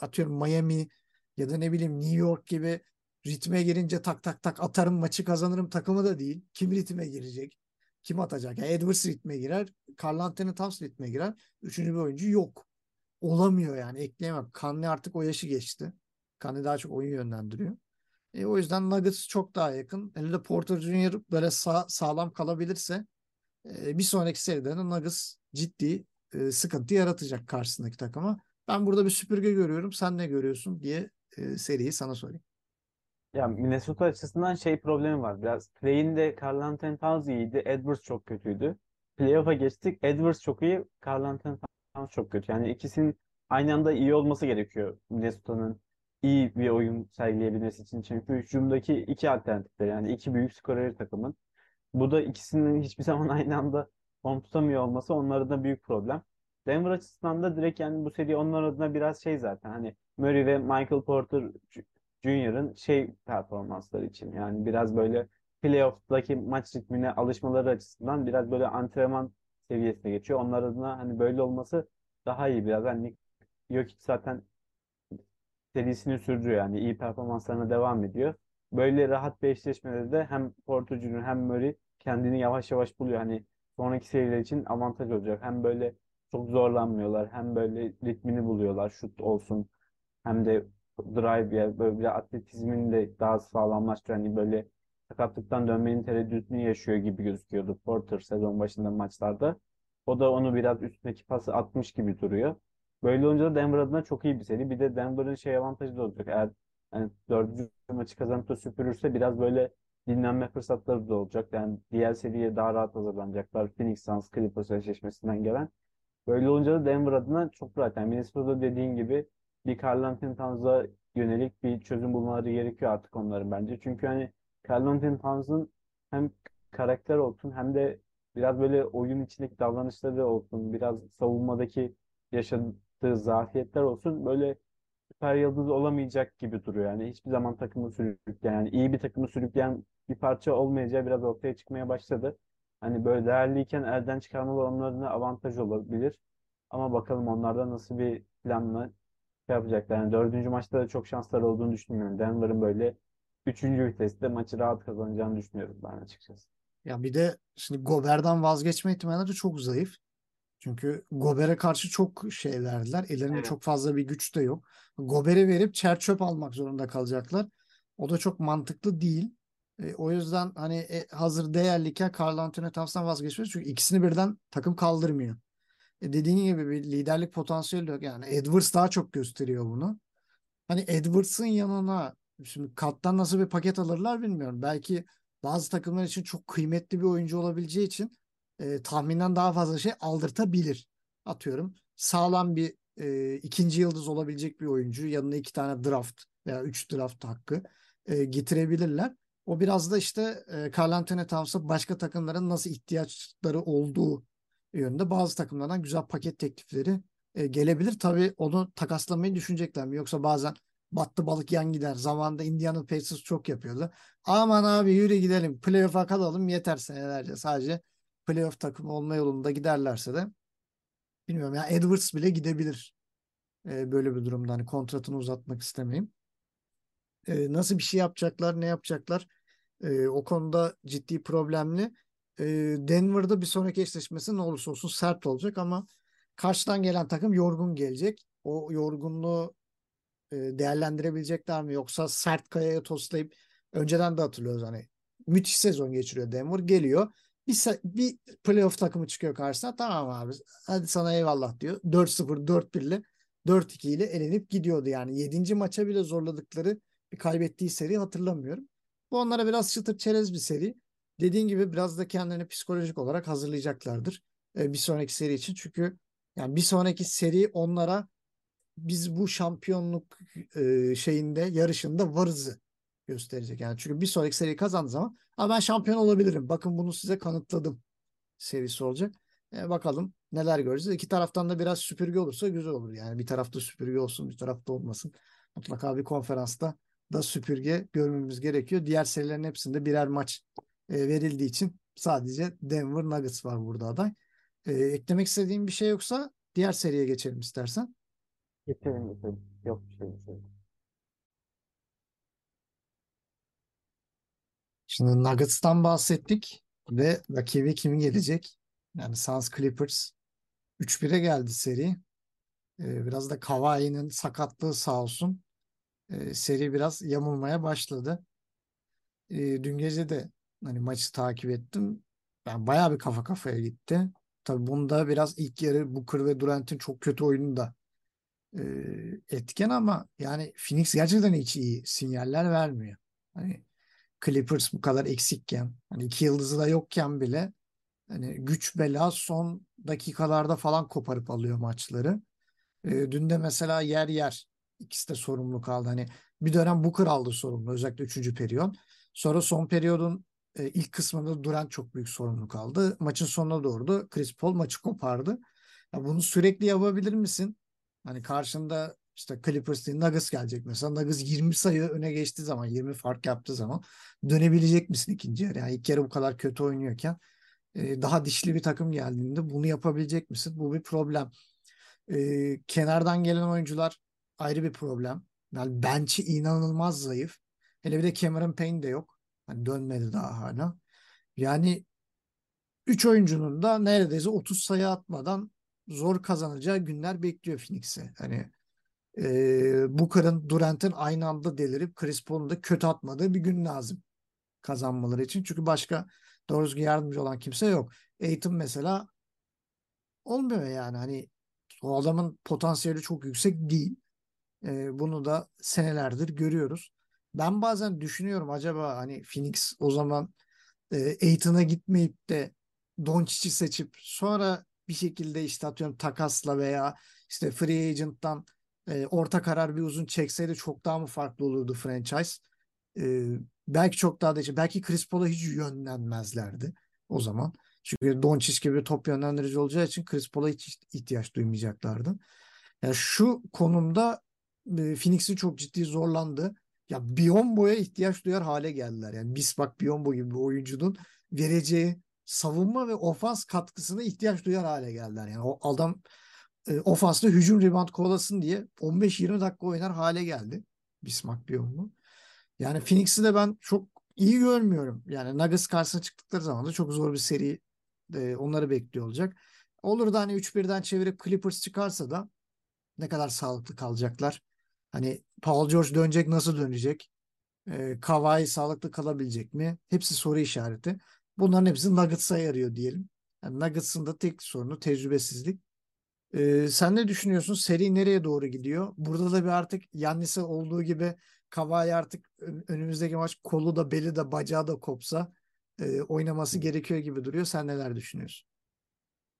atıyorum Miami ya da ne bileyim New York gibi ritme girince tak tak tak atarım maçı kazanırım takımı da değil. Kim ritme girecek? Kim atacak? Yani Edwards ritme girer. Carl Anthony Towns ritme girer. Üçüncü bir oyuncu yok. Olamıyor yani ekleyemem. Kanlı artık o yaşı geçti. Kanlı daha çok oyun yönlendiriyor. E, o yüzden Nuggets çok daha yakın. Hele de Porter Jr. böyle sağ, sağlam kalabilirse e, bir sonraki seride de Nuggets ciddi e, sıkıntı yaratacak karşısındaki takıma. Ben burada bir süpürge görüyorum. Sen ne görüyorsun diye e, seriyi sana sorayım. Ya Minnesota açısından şey problemi var. Biraz play'inde Karl Anthony Towns iyiydi. Edwards çok kötüydü. Playoff'a geçtik. Edwards çok iyi. Karl Anthony Towns çok kötü. Yani ikisinin aynı anda iyi olması gerekiyor Minnesota'nın iyi bir oyun sergileyebilmesi için. Çünkü hücumdaki iki alternatifler yani iki büyük skorer takımın. Bu da ikisinin hiçbir zaman aynı anda form tutamıyor olması onların da büyük problem. Denver açısından da direkt yani bu seri onlar adına biraz şey zaten hani Murray ve Michael Porter Junior'ın şey performansları için yani biraz böyle playoff'taki maç ritmine alışmaları açısından biraz böyle antrenman seviyesine geçiyor. Onlar adına hani böyle olması daha iyi biraz. Hani Jokic zaten serisini sürdürüyor yani iyi performanslarına devam ediyor. böyle rahat bir eşleşmede de hem Porto Junior hem Murray kendini yavaş yavaş buluyor. Hani sonraki seriler için avantaj olacak. Hem böyle çok zorlanmıyorlar hem böyle ritmini buluyorlar. Şut olsun hem de drive ya böyle bir atletizmin de daha sağlamlaştırıyor. Hani böyle sakatlıktan dönmenin tereddütünü yaşıyor gibi gözüküyordu Porter sezon başında maçlarda. O da onu biraz üstündeki pası atmış gibi duruyor. Böyle olunca da Denver adına çok iyi bir seri. Bir de Denver'ın şey avantajı da olacak. Eğer hani dördüncü maçı kazanıp da süpürürse biraz böyle dinlenme fırsatları da olacak. Yani diğer seriye daha rahat hazırlanacaklar. Phoenix Suns Clippers eşleşmesinden gelen. Böyle olunca da Denver adına çok rahat. Yani Minnesota dediğin gibi bir Karl Anthony Towns'a yönelik bir çözüm bulmaları gerekiyor artık onların bence. Çünkü hani Karl Anthony Towns'ın hem karakter olsun hem de biraz böyle oyun içindeki davranışları olsun, biraz savunmadaki yaşadığı zafiyetler olsun böyle süper yıldız olamayacak gibi duruyor. Yani hiçbir zaman takımı sürükleyen, yani iyi bir takımı sürükleyen bir parça olmayacağı biraz ortaya çıkmaya başladı. Hani böyle değerliyken elden çıkarmalı onlarına avantaj olabilir. Ama bakalım onlarda nasıl bir planla şey yapacaklar. Yani dördüncü maçta da çok şansları olduğunu düşünmüyorum. Denver'ın böyle üçüncü viteste maçı rahat kazanacağını düşünüyorum ben açıkçası. Ya bir de şimdi Gober'den vazgeçme ihtimalleri çok zayıf. Çünkü Gober'e karşı çok şey verdiler. Ellerinde Evet. çok fazla bir güç de yok. Gober'i verip çer çöp almak zorunda kalacaklar. O da çok mantıklı değil. E, o yüzden hani e, hazır değerliyken Karl Anthony Towns'tan vazgeçmez. Çünkü ikisini birden takım kaldırmıyor. E, dediğin gibi bir liderlik potansiyeli yok. Yani Edwards daha çok gösteriyor bunu. Hani Edwards'ın yanına şimdi kattan nasıl bir paket alırlar bilmiyorum. Belki bazı takımlar için çok kıymetli bir oyuncu olabileceği için e, tahminden daha fazla şey aldırtabilir. Atıyorum sağlam bir e, ikinci yıldız olabilecek bir oyuncu yanına iki tane draft veya üç draft hakkı e, getirebilirler. O biraz da işte e, Karl Anthony Towns'a başka takımların nasıl ihtiyaçları olduğu yönünde bazı takımlardan güzel paket teklifleri e, gelebilir. Tabii onu takaslamayı düşünecekler mi? Yoksa bazen battı balık yan gider. Zamanında Indiana Pacers çok yapıyordu. Aman abi yürü gidelim. Playoff'a kalalım yeter senelerce. Sadece playoff takımı olma yolunda giderlerse de bilmiyorum ya Edwards bile gidebilir. E, böyle bir durumda hani kontratını uzatmak istemeyeyim. E, nasıl bir şey yapacaklar, ne yapacaklar? E, o konuda ciddi problemli. E, Denver'da bir sonraki eşleşmesi ne olursa olsun sert olacak ama karşıdan gelen takım yorgun gelecek. O yorgunluğu e, değerlendirebilecekler mi? Yoksa sert kayaya toslayıp önceden de hatırlıyoruz hani müthiş sezon geçiriyor Denver geliyor. Bir, bir playoff takımı çıkıyor karşısına tamam abi hadi sana eyvallah diyor. 4-0 4-1 ile 4-2 ile elenip gidiyordu yani. 7. maça bile zorladıkları bir kaybettiği seri hatırlamıyorum. Bu onlara biraz çıtır çerez bir seri. Dediğin gibi biraz da kendilerini psikolojik olarak hazırlayacaklardır. e, bir sonraki seri için. Çünkü yani bir sonraki seri onlara biz bu şampiyonluk e, şeyinde yarışında varızı gösterecek. Yani çünkü bir sonraki seri kazandığı zaman Aa, ben şampiyon olabilirim. Bakın bunu size kanıtladım serisi olacak. E, bakalım neler göreceğiz. İki taraftan da biraz süpürge olursa güzel olur. Yani bir tarafta süpürge olsun, bir tarafta olmasın. Mutlaka bir konferansta da süpürge görmemiz gerekiyor. Diğer serilerin hepsinde birer maç e, verildiği için sadece Denver Nuggets var burada aday. E, eklemek istediğim bir şey yoksa diğer seriye geçelim istersen. Geçelim geçelim. Yok bir şey şey. Şimdi Nuggets'tan bahsettik ve rakibi kimi gelecek? Yani Suns Clippers 3-1'e geldi seri. Ee, biraz da Kawhi'nin sakatlığı sağ olsun. Ee, seri biraz yamulmaya başladı. Ee, dün gece de hani maçı takip ettim. Ben bayağı bir kafa kafaya gitti. Tabii bunda biraz ilk yarı Booker ve Durant'in çok kötü oyunu da e, etken ama yani Phoenix gerçekten hiç iyi sinyaller vermiyor. Hani Clippers bu kadar eksikken hani iki yıldızı da yokken bile hani güç bela son dakikalarda falan koparıp alıyor maçları. E, dün de mesela yer yer ikisi de sorumlu kaldı. Hani bir dönem Booker aldı sorumlu özellikle 3. periyot. Sonra son periyodun e, ilk kısmında Durant çok büyük sorumluluk aldı. Maçın sonuna doğru da Chris Paul maçı kopardı. Ya bunu sürekli yapabilir misin? Hani karşında işte Clippers değil Nuggets gelecek mesela. Nuggets 20 sayı öne geçtiği zaman 20 fark yaptığı zaman dönebilecek misin ikinci yarı? Yani ilk yarı bu kadar kötü oynuyorken e, daha dişli bir takım geldiğinde bunu yapabilecek misin? Bu bir problem. E, kenardan gelen oyuncular ayrı bir problem. Yani bench'i inanılmaz zayıf. Hele bir de Cameron Payne de yok. Hani dönmedi daha hala. Yani 3 oyuncunun da neredeyse 30 sayı atmadan zor kazanacağı günler bekliyor Phoenix'e. Hani e, Booker'ın Durant'ın aynı anda delirip Chris Paul'un da kötü atmadığı bir gün lazım kazanmaları için. Çünkü başka doğru düzgün yardımcı olan kimse yok. Aiton mesela olmuyor yani. Hani o adamın potansiyeli çok yüksek değil. E, bunu da senelerdir görüyoruz. Ben bazen düşünüyorum acaba hani Phoenix o zaman e, Aiton'a gitmeyip de Doncic'i seçip sonra bir şekilde işte atıyorum takasla veya işte free agent'tan e, orta karar bir uzun çekseydi çok daha mı farklı olurdu franchise? E, belki çok daha da belki Chris Paul'a hiç yönlenmezlerdi o zaman. Çünkü Doncic gibi top yönlendirici olacağı için Chris Paul'a hiç ihtiyaç duymayacaklardı. Yani şu konumda e, Phoenix'i çok ciddi zorlandı. Ya Biyombo'ya ihtiyaç duyar hale geldiler. Yani Bismak Biyombo gibi bir oyuncunun vereceği savunma ve ofans katkısına ihtiyaç duyar hale geldiler. Yani o adam e, ofansta hücum rebound kovalasın diye 15-20 dakika oynar hale geldi. Bismak Biyombo. Yani Phoenix'i de ben çok iyi görmüyorum. Yani Nuggets karşısına çıktıkları zaman da çok zor bir seri e, onları bekliyor olacak. Olur da hani 3-1'den çevirip Clippers çıkarsa da ne kadar sağlıklı kalacaklar. Hani Paul George dönecek nasıl dönecek? E, Kawhi sağlıklı kalabilecek mi? Hepsi soru işareti. Bunların hepsi Nuggets'a yarıyor diyelim. Yani Nuggets'ın da tek sorunu tecrübesizlik. E, sen ne düşünüyorsun? Seri nereye doğru gidiyor? Burada da bir artık Yannis'e olduğu gibi Kawhi artık önümüzdeki maç kolu da beli de bacağı da kopsa e, oynaması gerekiyor gibi duruyor. Sen neler düşünüyorsun?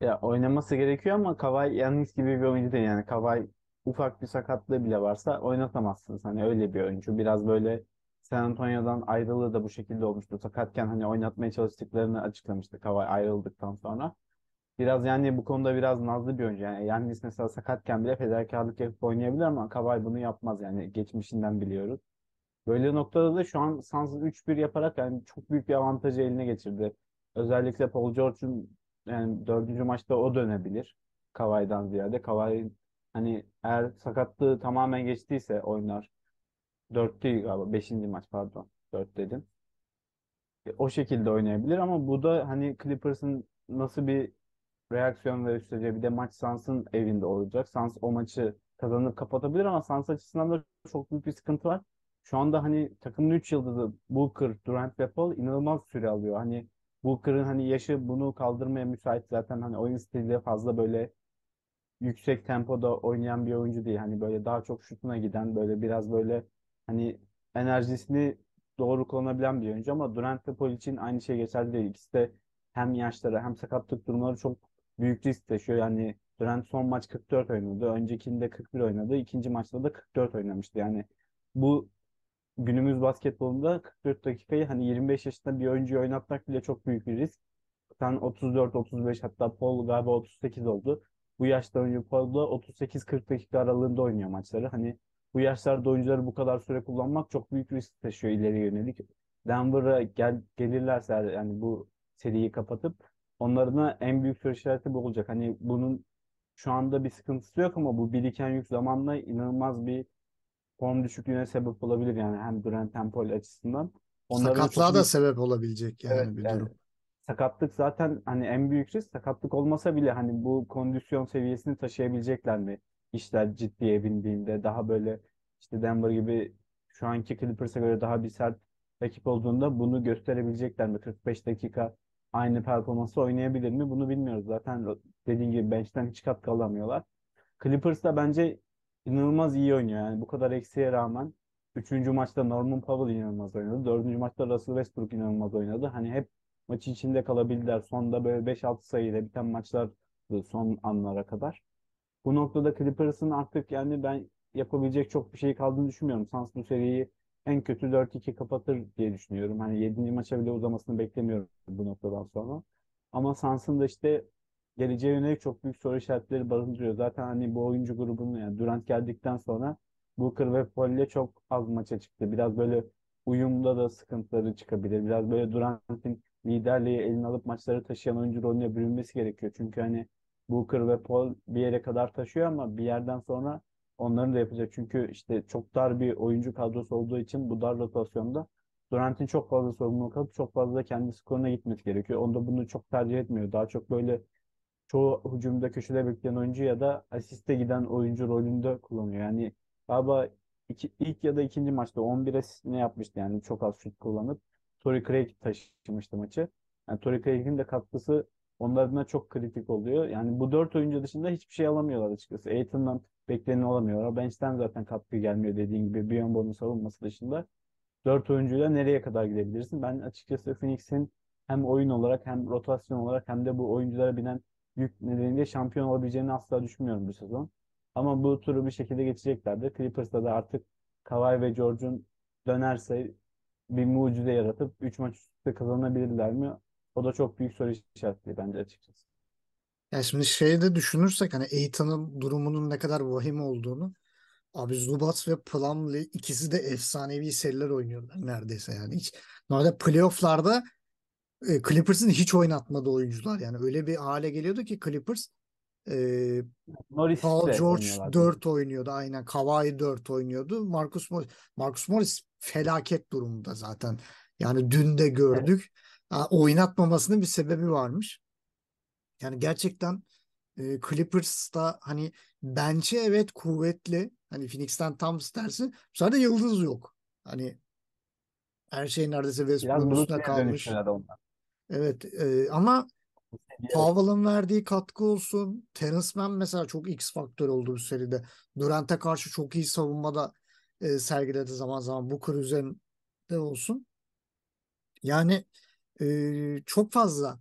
Ya oynaması gerekiyor ama Kawhi Yannis gibi bir oyuncu değil. Yani Kawhi ufak bir sakatlığı bile varsa oynatamazsınız. Hani öyle bir oyuncu. Biraz böyle San Antonio'dan ayrılığı da bu şekilde olmuştu. Sakatken hani oynatmaya çalıştıklarını açıklamıştı Kawhi ayrıldıktan sonra. Biraz yani bu konuda biraz nazlı bir oyuncu. Yani Yannis mesela sakatken bile fedakarlık yapıp oynayabilir ama Kawhi bunu yapmaz yani geçmişinden biliyoruz. Böyle noktada da şu an Suns 3-1 yaparak yani çok büyük bir avantajı eline geçirdi. Özellikle Paul George'un yani dördüncü maçta o dönebilir. Kawhi'den ziyade. Kawhi hani eğer sakatlığı tamamen geçtiyse oynar. 4 değil galiba. Beşinci maç pardon. 4 dedim. E, O şekilde oynayabilir ama bu da hani Clippers'ın nasıl bir reaksiyon göstereceği bir de maç Suns'ın evinde olacak. Suns o maçı kazanıp kapatabilir ama Suns açısından da çok büyük bir sıkıntı var. Şu anda hani takımın 3 yıldızı Booker, Durant ve Paul inanılmaz süre alıyor. Hani Booker'ın hani yaşı bunu kaldırmaya müsait zaten hani oyun stili fazla böyle yüksek tempoda oynayan bir oyuncu değil. Hani böyle daha çok şutuna giden böyle biraz böyle hani enerjisini doğru kullanabilen bir oyuncu ama Durant ve Paul için aynı şey geçerli değil. İkisi de hem yaşları hem sakatlık durumları çok büyük risk taşıyor. Yani Durant son maç 44 oynadı. Öncekinde 41 oynadı. İkinci maçta da 44 oynamıştı. Yani bu günümüz basketbolunda 44 dakikayı hani 25 yaşında bir oyuncuyu oynatmak bile çok büyük bir risk. Sen 34-35 hatta Paul galiba 38 oldu. Bu yaşta oyuncu Paul'da 38-40 dakika aralığında oynuyor maçları. Hani bu yaşlarda oyuncuları bu kadar süre kullanmak çok büyük risk taşıyor ileriye yönelik. Denver'a gel, gelirlerse yani bu seriyi kapatıp onların en büyük soru işareti bu olacak. Hani bunun şu anda bir sıkıntısı yok ama bu biriken yük zamanla inanılmaz bir form düşüklüğüne sebep olabilir yani hem Durant hem Paul açısından. Onların Sakatlığa da büyük sebep olabilecek Evet yani bir yani durum. Sakatlık zaten hani en büyük risk sakatlık olmasa bile hani bu kondisyon seviyesini taşıyabilecekler mi? İşler ciddiye bindiğinde daha böyle işte Denver gibi şu anki Clippers'a göre daha bir sert rakip olduğunda bunu gösterebilecekler mi? 45 dakika aynı performansı oynayabilir mi? Bunu bilmiyoruz. Zaten dediğim gibi bench'ten hiç katkı alamıyorlar. Clippers da bence inanılmaz iyi oynuyor. Yani bu kadar eksiğe rağmen üçüncü maçta Norman Powell inanılmaz oynadı. Dördüncü maçta Russell Westbrook inanılmaz oynadı. Hani hep maçın içinde kalabildiler. Sonda böyle 5-6 sayıyla biten maçlar son anlara kadar. Bu noktada Clippers'ın artık yani ben yapabilecek çok bir şey kaldığını düşünmüyorum. Suns bu seriyi en kötü 4-2 kapatır diye düşünüyorum. Hani 7. maça bile uzamasını beklemiyorum bu noktadan sonra. Ama Suns'ın da işte geleceğe yönelik çok büyük soru işaretleri barındırıyor. Zaten hani bu oyuncu grubunun yani Durant geldikten sonra Booker ve Paul ile çok az maça çıktı. Biraz böyle uyumda da sıkıntıları çıkabilir. Biraz böyle Durant'in liderliği eline alıp maçları taşıyan oyuncu rolüne bürünmesi gerekiyor. Çünkü hani Booker ve Paul bir yere kadar taşıyor ama bir yerden sonra onların da yapacak. Çünkü işte çok dar bir oyuncu kadrosu olduğu için bu dar rotasyonda Durant'in çok fazla sorumluluk alıp çok fazla kendi skoruna gitmesi gerekiyor. Onda bunu çok tercih etmiyor. Daha çok böyle çoğu hücumda köşede bekleyen oyuncu ya da asiste giden oyuncu rolünde kullanıyor. Yani galiba iki, ilk ya da ikinci maçta 11 asist ne yapmıştı yani çok az şut kullanıp Torrey Craig taşımıştı maçı. Yani Torrey Craig'in de katkısı onlar adına çok kritik oluyor. Yani bu dört oyuncu dışında hiçbir şey alamıyorlar açıkçası. Aiton'dan bekleni alamıyorlar. Bench'ten zaten katkı gelmiyor dediğin gibi Biyombo'nun savunması dışında. Dört oyuncuyla nereye kadar gidebilirsin? Ben açıkçası Phoenix'in hem oyun olarak hem rotasyon olarak hem de bu oyunculara binen yük nedeniyle şampiyon olabileceğini asla düşünmüyorum bu sezon. Ama bu turu bir şekilde geçeceklerdir. Clippers'ta da artık Kawhi ve George'un dönerse bir mucize yaratıp 3 maç üst üste kazanabilirler mi? O da çok büyük soru işareti bence açıkçası. Ya şimdi şeyde düşünürsek hani Aiton'un durumunun ne kadar vahim olduğunu abi Zubac ve Plumlee ikisi de efsanevi seriler oynuyorlar neredeyse yani hiç normalde playofflarda e, Clippers'ın hiç oynatmadığı oyuncular yani öyle bir hale geliyordu ki Clippers e, Norris Paul George oynuyorlar. 4 oynuyordu aynen. Kawhi 4 oynuyordu. Marcus Morris, Marcus Morris felaket durumda zaten. Yani dün de gördük. Ha, oynatmamasının bir sebebi varmış. Yani gerçekten e, Clippers'ta hani bench'e evet kuvvetli. Hani Phoenix'ten tam tersi. De yıldız yok. Hani her şey neredeyse Westbrook'un üstüne kalmış. Evet e, ama Powell'ın verdiği katkı olsun. Terence Mann mesela çok X faktör oldu bu seride. Durant'e karşı çok iyi savunmada e, sergiledi zaman zaman. Booker üzerinde olsun. Yani e, çok fazla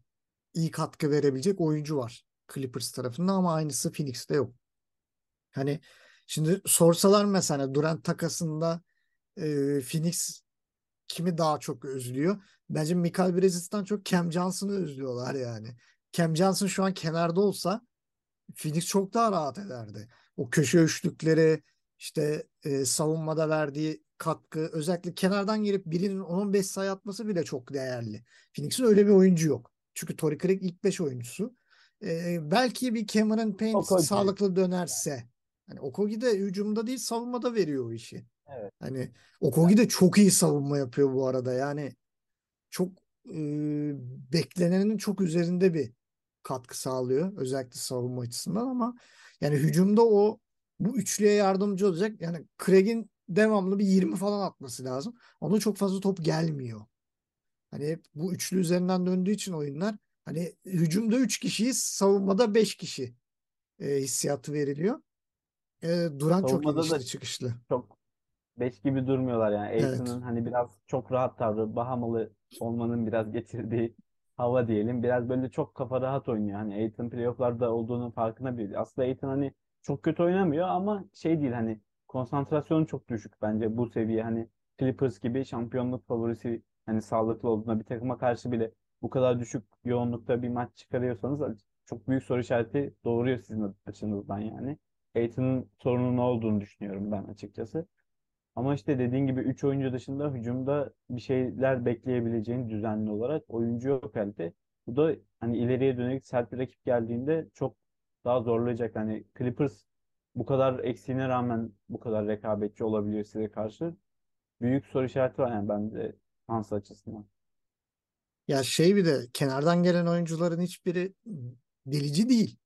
iyi katkı verebilecek oyuncu var Clippers tarafında ama aynısı Phoenix'te yok. Hani şimdi sorsalar mesela Durant takasında e, Phoenix kimi daha çok özlüyor? Bence Michael Bridges'ten çok Cam Johnson'ı özlüyorlar yani. Cam Johnson şu an kenarda olsa Phoenix çok daha rahat ederdi. O köşe üçlükleri işte e, savunmada verdiği katkı özellikle kenardan gelip birinin 10-15 sayı atması bile çok değerli. Phoenix'in öyle bir oyuncu yok. Çünkü Torrey Craig ilk 5 oyuncusu. E, belki bir Cameron Payne sağlıklı dönerse. Hani Okogie de hücumda değil savunmada veriyor o işi. Evet. Hani Okogie de çok iyi savunma yapıyor bu arada. Yani çok e, beklenenin çok üzerinde bir katkı sağlıyor. Özellikle savunma açısından ama yani hücumda o bu üçlüye yardımcı olacak. Yani Craig'in devamlı bir 20 falan atması lazım. Ona çok fazla top gelmiyor. Hani hep bu üçlü üzerinden döndüğü için oyunlar hani hücumda 3 kişiyiz, savunmada 5 kişi e, hissiyatı veriliyor. E, Durant çok da inişli çıkışlı. çok beş gibi durmuyorlar yani. Evet. Aiton'un hani biraz çok rahat tavrı, Bahamalı olmanın biraz getirdiği hava diyelim. Biraz böyle çok kafa rahat oynuyor. Hani Aiton playofflarda olduğunun farkına bile. Aslında Aiton hani çok kötü oynamıyor ama şey değil hani konsantrasyonu çok düşük bence bu seviye. Hani Clippers gibi şampiyonluk favorisi hani sağlıklı olduğunda bir takıma karşı bile bu kadar düşük yoğunlukta bir maç çıkarıyorsanız çok büyük soru işareti doğuruyor sizin açınızdan yani. Aiton'un sorunu ne olduğunu düşünüyorum ben açıkçası. Ama işte dediğin gibi 3 oyuncu dışında hücumda bir şeyler bekleyebileceğin düzenli olarak oyuncu yok elde. Bu da hani ileriye dönük sert bir rakip geldiğinde çok daha zorlayacak. Hani Clippers bu kadar eksiğine rağmen bu kadar rekabetçi olabiliyor size karşı. Büyük soru işareti var yani bende Hans açısından. Ya şey bir de kenardan gelen oyuncuların hiçbiri delici değil.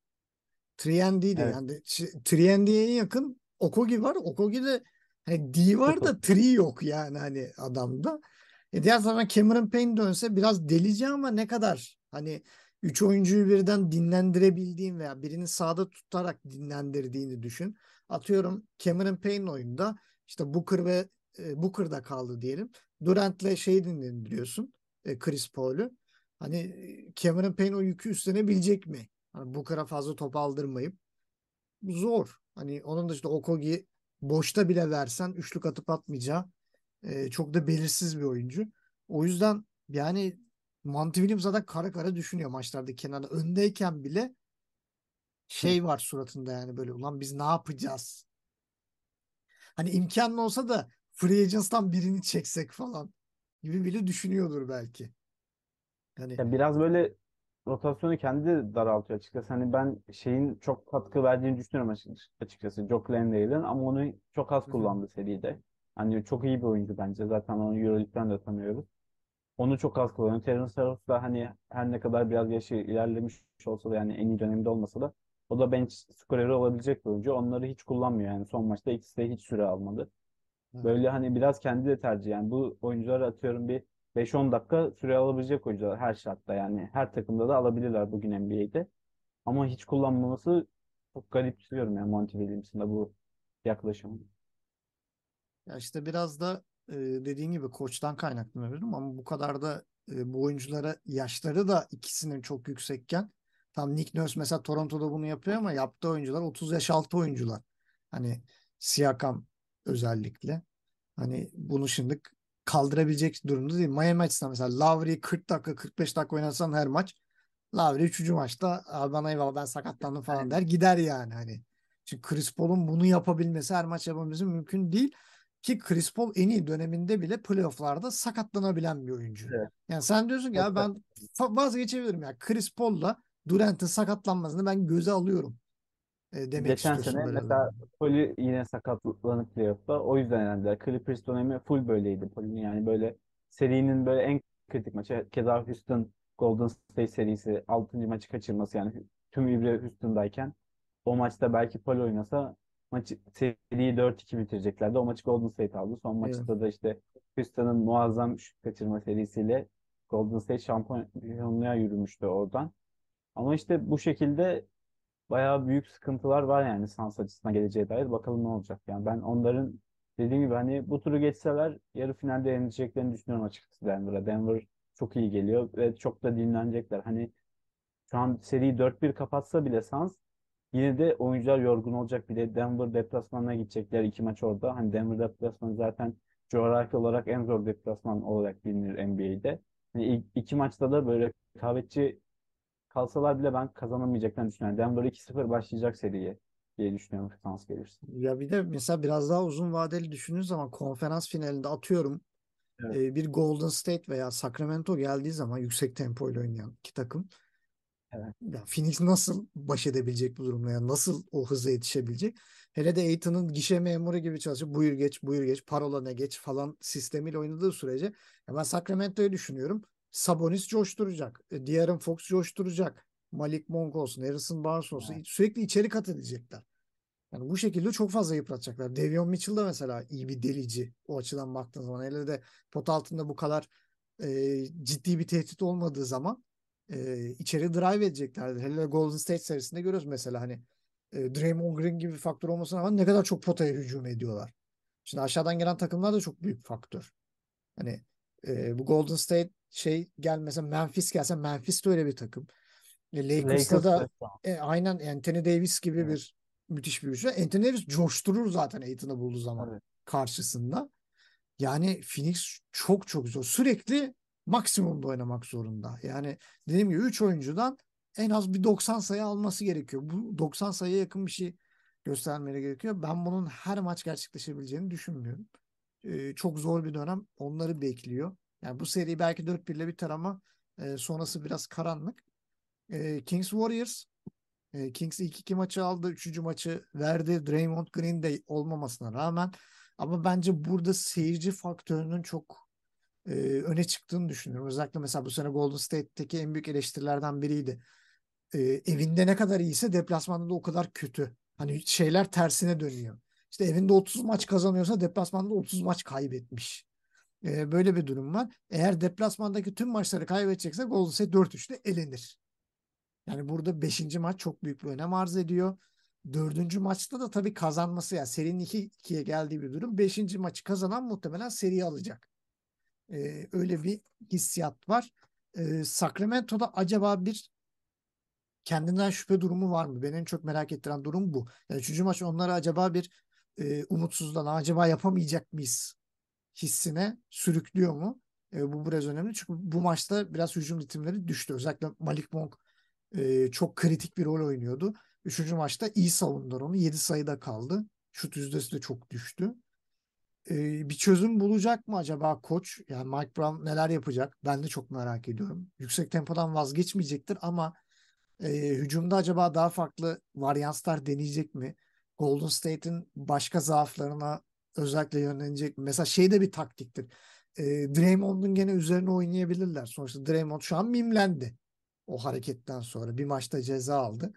Triendi'yi de Evet. yani ş- Triendi'ye en yakın Okogie var. Okogie'de hani D var da Tri yok yani hani adamda. E diğer taraftan Cameron Payne dönse biraz delici ama ne kadar hani üç oyuncuyu birden dinlendirebildiğin veya birini sağda tutarak dinlendirdiğini düşün. Atıyorum Cameron Payne oyunda işte Booker ve e, Booker'da kaldı diyelim. Durant'le şeyi dinlendiriyorsun. E, Chris Paul'u. Hani e, Cameron Payne o yükü üstlenebilecek mi? Hani Booker'a fazla top aldırmayıp zor. Hani onun dışında Okogie boşta bile versen üçlük atıp atmayacağı e, çok da belirsiz bir oyuncu. O yüzden yani Monty Williams zaten kara kara düşünüyor maçlarda kenarda. Öndeyken bile şey var suratında yani böyle ulan biz ne yapacağız? Hani imkanlı olsa da Free Agents'tan birini çeksek falan gibi bile düşünüyordur belki. Hani Ya biraz böyle rotasyonu kendi daraltıyor açıkçası. Hani ben şeyin çok katkı verdiğini düşünüyorum açıkçası. Jock Landale'in ama onu çok az kullandı seride. Hani çok iyi bir oyuncu bence. Zaten onu Euroleague'den de tanıyoruz. Onu çok az kullanıyor. Terence Ross da hani her ne kadar biraz yaşı ilerlemiş olsa da yani en iyi döneminde olmasa da o da bench skoreri olabilecek bir oyuncu. Onları hiç kullanmıyor yani. Son maçta ikisi de hiç süre almadı. Böyle hani biraz kendi de tercih yani bu oyuncuları atıyorum bir 5-10 dakika süre alabilecek oyuncular her şartta yani her takımda da alabilirler bugün NBA'de. Ama hiç kullanmaması çok garip tutuyorum yani Monty Williams'ın da bu yaklaşımı. Ya işte biraz da e, dediğin gibi koçtan kaynaklanabilirim ama bu kadar da e, bu oyunculara yaşları da ikisinin çok yüksekken tam Nick Nurse mesela Toronto'da bunu yapıyor ama yaptığı oyuncular 30 yaş altı oyuncular. Hani Siakam özellikle. Hani bunu şimdi kaldırabilecek durumda değil. Miami açısından mesela Lowry 40 dakika 45 dakika oynasan her maç Lowry 3. maçta abi bana eyvallah ben sakatlandım falan der gider yani hani. Çünkü Chris Paul'un bunu yapabilmesi her maç yapabilmesi mümkün değil. Ki Chris Paul en iyi döneminde bile playofflarda sakatlanabilen bir oyuncu. Evet. Yani sen diyorsun ki ya ben vazgeçebilirim ya. Chris Paul'la Durant'ın sakatlanmasını ben göze alıyorum. E, demek Geçen sene mesela Poli yine sakatlanıp playoff'ta. O yüzden yani Clippers dönemi full böyleydi Poli'nin. Yani böyle serinin böyle en kritik maçı. Keza Houston Golden State serisi 6. maçı kaçırması yani tüm ibre Houston'dayken o maçta belki Poli oynasa maçı seriyi 4-2 bitireceklerdi. O maçı Golden State aldı. Son maçta evet. da işte Houston'ın muazzam şut kaçırma serisiyle Golden State şampiyonluğa yürümüştü oradan. Ama işte bu şekilde bayağı büyük sıkıntılar var yani Suns açısından geleceğe dair. Bakalım ne olacak. Yani ben onların dediğim gibi hani bu turu geçseler yarı finalde yenileceklerini düşünüyorum açıkçası Denver'a. Denver çok iyi geliyor ve çok da dinlenecekler. Hani şu an seriyi 4-1 kapatsa bile Suns yine de oyuncular yorgun olacak. Bir de Denver deplasmanına gidecekler iki maç orada. Hani Denver deplasmanı zaten coğrafi olarak en zor deplasman olarak bilinir NBA'de. Yani iki maçta da böyle rekabetçi kalsalar bile ben kazanamayacaklarını düşünüyorum. Denver 2-0 başlayacak seriye diye düşünüyorum Suns gelirse. Ya bir de mesela biraz daha uzun vadeli düşündüğün zaman konferans finalinde atıyorum evet. e, bir Golden State veya Sacramento geldiği zaman yüksek tempo ile oynayan iki takım. Evet. Ya Phoenix nasıl baş edebilecek bu durumla? Yani nasıl o hıza yetişebilecek? Hele de Aiton'un gişe memuru gibi çalışıp buyur geç, buyur geç, parola ne geç falan sistemiyle oynadığı sürece ya ben Sacramento'yu düşünüyorum. Sabonis coşturacak. E, De'Aaron Fox coşturacak. Malik Monk olsun, Harrison Barnes olsun. Evet. Sürekli içeri kat edecekler. Yani bu şekilde çok fazla yıpratacaklar. Devion Mitchell da mesela iyi bir delici o açıdan baktığın zaman. Hele de pot altında bu kadar e, ciddi bir tehdit olmadığı zaman e, içeri drive edeceklerdir. Hele Golden State serisinde görüyoruz mesela hani e, Draymond Green gibi bir faktör olmasına rağmen ne kadar çok potaya hücum ediyorlar. Şimdi aşağıdan gelen takımlar da çok büyük faktör. Hani e, bu Golden State şey gelmese Memphis gelse Memphis de öyle bir takım. E, Lakers'ta da e, aynen Anthony Davis gibi evet. bir müthiş bir güçlü. Anthony Davis coşturur zaten Aiton'u bulduğu zaman evet. karşısında. Yani Phoenix çok çok zor. Sürekli maksimumda oynamak zorunda. Yani dediğim gibi 3 oyuncudan en az bir 90 sayı alması gerekiyor. Bu 90 sayıya yakın bir şey göstermeleri gerekiyor. Ben bunun her maç gerçekleşebileceğini düşünmüyorum. Ee, çok zor bir dönem onları bekliyor. Yani bu seri belki 4-1 ile biter ama e, sonrası biraz karanlık. E, Kings Warriors e, Kings ilk iki maçı aldı. Üçüncü maçı verdi. Draymond Green de olmamasına rağmen. Ama bence burada seyirci faktörünün çok e, öne çıktığını düşünüyorum. Özellikle mesela bu sene Golden State'teki en büyük eleştirilerden biriydi. E, evinde ne kadar iyiyse deplasmanda da o kadar kötü. Hani şeyler tersine dönüyor. İşte evinde 30 maç kazanıyorsa deplasmanda 30 maç kaybetmiş. E, böyle bir durum var. Eğer deplasmandaki tüm maçları kaybedecekse Golden State 4-3'te elenir. Yani burada 5. maç çok büyük bir önem arz ediyor. Dördüncü maçta da tabii kazanması yani serinin 2-2'ye geldiği bir durum. Beşinci maçı kazanan muhtemelen seriyi alacak. Ee, öyle bir hissiyat var. Ee, Sacramento'da acaba bir kendinden şüphe durumu var mı? Beni en çok merak ettiren durum bu. Yani üçüncü maç onlara acaba bir e, umutsuzluğa acaba yapamayacak mıyız hissine sürüklüyor mu? E, bu biraz önemli. Çünkü bu maçta biraz hücum ritimleri düştü. Özellikle Malik Monk e, çok kritik bir rol oynuyordu. Üçüncü maçta iyi savundular onu. Yedi sayıda kaldı. Şut yüzdesi de çok düştü. e, bir çözüm bulacak mı acaba koç? Yani Mike Brown neler yapacak? Ben de çok merak ediyorum. Yüksek tempodan vazgeçmeyecektir ama e, hücumda acaba daha farklı varyanslar deneyecek mi? Golden State'in başka zaaflarına özellikle yönelecek mi? Mesela şey de bir taktiktir. E, Draymond'un gene üzerine oynayabilirler. Sonuçta Draymond şu an mimlendi. O hareketten sonra bir maçta ceza aldı.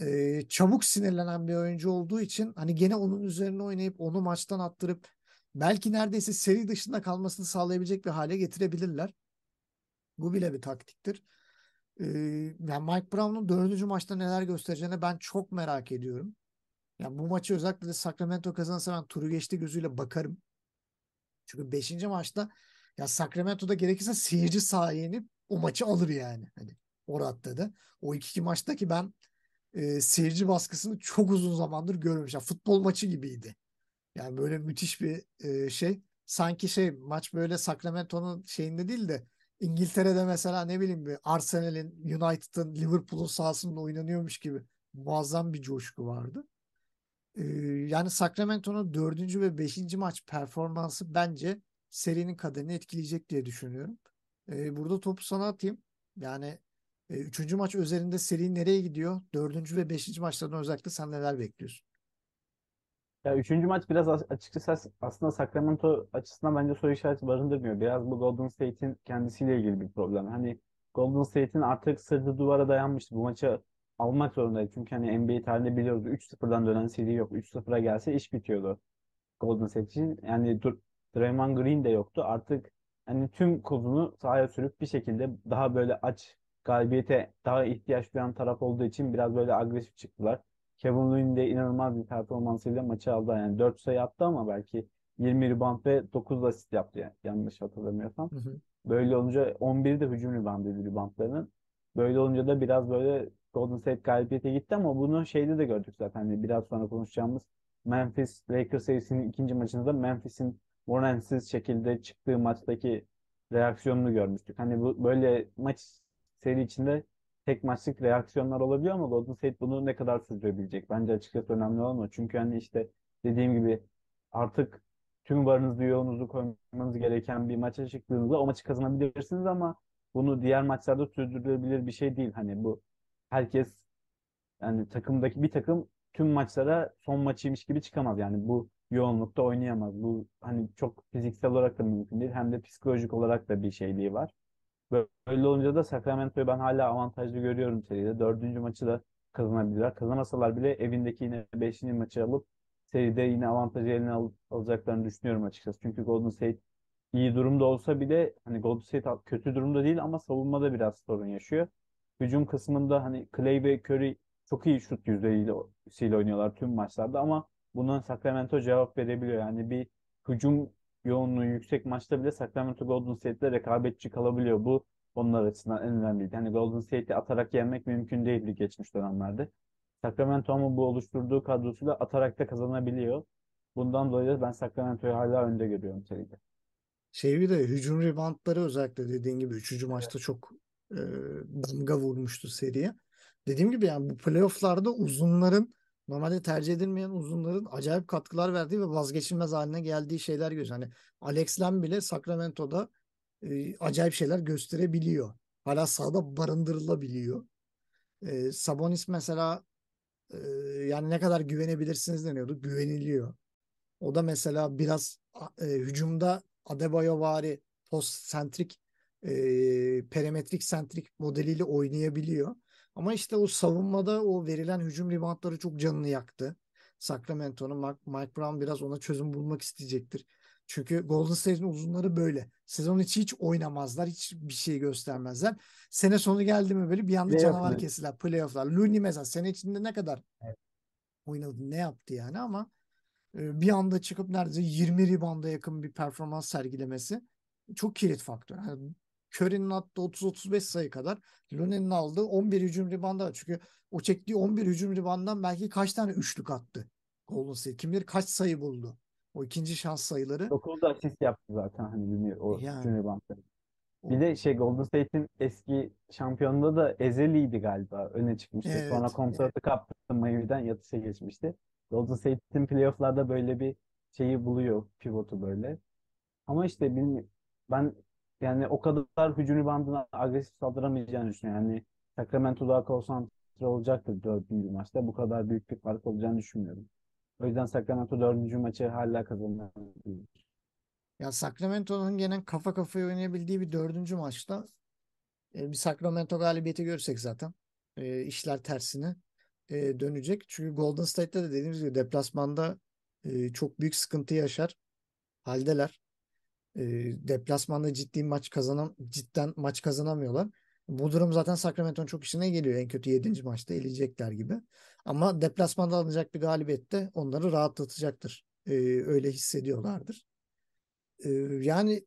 E, çabuk sinirlenen bir oyuncu olduğu için hani gene onun üzerine oynayıp onu maçtan attırıp belki neredeyse seri dışında kalmasını sağlayabilecek bir hale getirebilirler. Bu bile bir taktiktir. Ee, yani Mike Brown'un dördüncü maçta neler göstereceğini ben çok merak ediyorum. Yani bu maçı özellikle de Sacramento kazanırsa ben turu geçti gözüyle bakarım. Çünkü beşinci maçta ya Sacramento'da gerekirse seyirci sahaya inip o maçı alır yani. Hani o raddede. O iki, iki maçtaki ben e, seyirci baskısını çok uzun zamandır görmemişim. Yani futbol maçı gibiydi. Yani böyle müthiş bir e, şey. Sanki şey maç böyle Sacramento'nun şeyinde değil de İngiltere'de mesela ne bileyim bir Arsenal'in, United'ın, Liverpool'un sahasında oynanıyormuş gibi muazzam bir coşku vardı. Yani Sacramento'nun dördüncü ve beşinci maç performansı bence serinin kaderini etkileyecek diye düşünüyorum. Burada topu sana atayım. Yani üçüncü maç üzerinde seri nereye gidiyor? Dördüncü ve beşinci maçlardan özellikle sen neler bekliyorsun? Ya üçüncü maç biraz as- açıkçası aslında Sacramento açısından bence soru işareti barındırmıyor. Biraz bu Golden State'in kendisiyle ilgili bir problem. Hani Golden State'in artık sırtı duvara dayanmıştı. Bu maçı almak zorundaydı. Çünkü hani NBA tarihinde biliyoruz 3-0'dan dönen seri yok. 3-0'a gelse iş bitiyordu Golden State için. Yani Draymond Green de yoktu. Artık hani tüm kozunu sahaya sürüp bir şekilde daha böyle aç galibiyete daha ihtiyaç duyan taraf olduğu için biraz böyle agresif çıktılar. Kevin Looney de inanılmaz bir performansıyla maçı aldı. Yani 4 sayı attı ama belki 20 rebound ve 9 asist yaptı yani, yanlış hatırlamıyorsam. Hı hı. Böyle olunca 11 de hücum reboundıydı reboundlarının. Böyle olunca da biraz böyle Golden State galibiyete gitti ama bunu şeyde de gördük zaten. Hani biraz sonra konuşacağımız Memphis Lakers serisinin ikinci maçında Memphis'in Warren'siz şekilde çıktığı maçtaki reaksiyonunu görmüştük. Hani bu böyle maç seri içinde tek maçlık reaksiyonlar olabiliyor ama Golden State bunu ne kadar sürdürebilecek? Bence açıkçası önemli olan o. Çünkü hani işte dediğim gibi artık tüm varınızı yoğununuzu koymanız gereken bir maça çıktığınızda o maçı kazanabilirsiniz ama bunu diğer maçlarda sürdürülebilir bir şey değil. Hani bu herkes yani takımdaki bir takım tüm maçlara son maçıymış gibi çıkamaz. Yani bu yoğunlukta oynayamaz. Bu hani çok fiziksel olarak da mümkün değil. Hem de psikolojik olarak da bir şeyliği var. Böyle olunca da Sacramento'yu ben hala avantajlı görüyorum seride. Dördüncü maçı da kazanabilirler. Kazanamasalar bile evindeki yine beşinci maçı alıp seride yine avantajı eline al alacaklarını düşünüyorum açıkçası. Çünkü Golden State iyi durumda olsa bile hani Golden State kötü durumda değil ama savunmada biraz sorun yaşıyor. Hücum kısmında hani Clay ve Curry çok iyi şut yüzdesiyle oynuyorlar tüm maçlarda ama buna Sacramento cevap verebiliyor. Yani bir hücum yoğunluğu yüksek maçta bile Sacramento Golden State'le rekabetçi kalabiliyor. Bu onlar açısından en önemliydi. Hani Golden State'i atarak yenmek mümkün değildi geçmiş dönemlerde. Sacramento ama bu oluşturduğu kadrosuyla atarak da kazanabiliyor. Bundan dolayı da ben Sacramento'yu hala önde görüyorum seride. Şey bir de hücum reboundları özellikle dediğin gibi 3. maçta çok e, damga vurmuştu seriye. Dediğim gibi yani bu playofflarda uzunların normalde tercih edilmeyen uzunların acayip katkılar verdiği ve vazgeçilmez haline geldiği şeyler görüyoruz. Hani Alex Len bile Sacramento'da e, acayip şeyler gösterebiliyor. Hala sahada barındırılabiliyor. E, Sabonis mesela e, yani ne kadar güvenebilirsiniz deniyordu. Güveniliyor. O da mesela biraz e, hücumda Adebayovari post sentrik e, perimetrik sentrik modeliyle oynayabiliyor. Ama işte o savunmada o verilen hücum reboundları çok canını yaktı. Sacramento'nun Mike Brown biraz ona çözüm bulmak isteyecektir. Çünkü Golden State'in uzunları böyle. Sezon içi hiç oynamazlar. Hiç bir şey göstermezler. Sene sonu geldi mi böyle bir anda Playoff canavar mu? kesiler. Playoff'lar. Looney mesela sene içinde ne kadar Evet. oynadı ne yaptı yani ama e, bir anda çıkıp neredeyse 20 ribanda yakın bir performans sergilemesi çok kilit faktör. Yani Curry'nin attığı 30-35 sayı kadar Looney'nin aldığı 11 hücum ribanda var. Çünkü o çektiği 11 hücum ribandan belki kaç tane üçlük attı Golden State. Kim bilir kaç sayı buldu. O ikinci şans sayıları 9 da asist yaptı zaten hani bilmiyorum o yani hücum reboundları. o, Bir de şey Golden State'in eski şampiyonluğunda da Ezeli'ydi galiba öne çıkmıştı. Sonra evet, evet. kontratı kaptı Miami'den yatışa geçmişti. Golden State'in playoff'larda böyle bir şeyi buluyor pivotu böyle. Ama işte bilmi- ben yani o kadar hücum bandına agresif saldıramayacağını düşünüyorum. Yani Sacramento daha konsantre olacaktır dördüncü maçta. Bu kadar büyük bir fark olacağını düşünmüyorum. O yüzden Sacramento dördüncü maçı hala kazanabilir. Ya Sacramento'nun gene kafa kafaya oynayabildiği bir dördüncü maçta e, bir Sacramento galibiyeti görsek zaten e, işler tersine e, dönecek. Çünkü Golden State'te de dediğimiz gibi deplasmanda çok büyük sıkıntı yaşar haldeler. E, deplasmanda ciddi maç kazanam cidden maç kazanamıyorlar. Bu durum zaten Sacramento'nun çok işine geliyor. En kötü 7. maçta eleyecekler gibi. Ama deplasmanda alınacak bir galibiyet de onları rahatlatacaktır. E, öyle hissediyorlardır. E, yani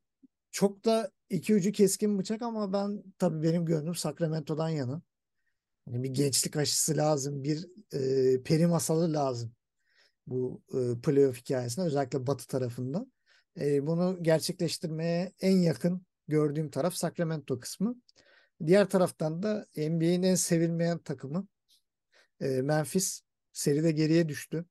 çok da iki ucu keskin bıçak ama ben tabii benim gönlüm Sacramento'dan yana. Yani bir gençlik aşısı lazım, bir e, peri masalı lazım bu e, playoff hikayesinde özellikle Batı tarafında. E, bunu gerçekleştirmeye en yakın gördüğüm taraf Sacramento kısmı. Diğer taraftan da NBA'in en sevilmeyen takımı e, Memphis seride geriye düştü.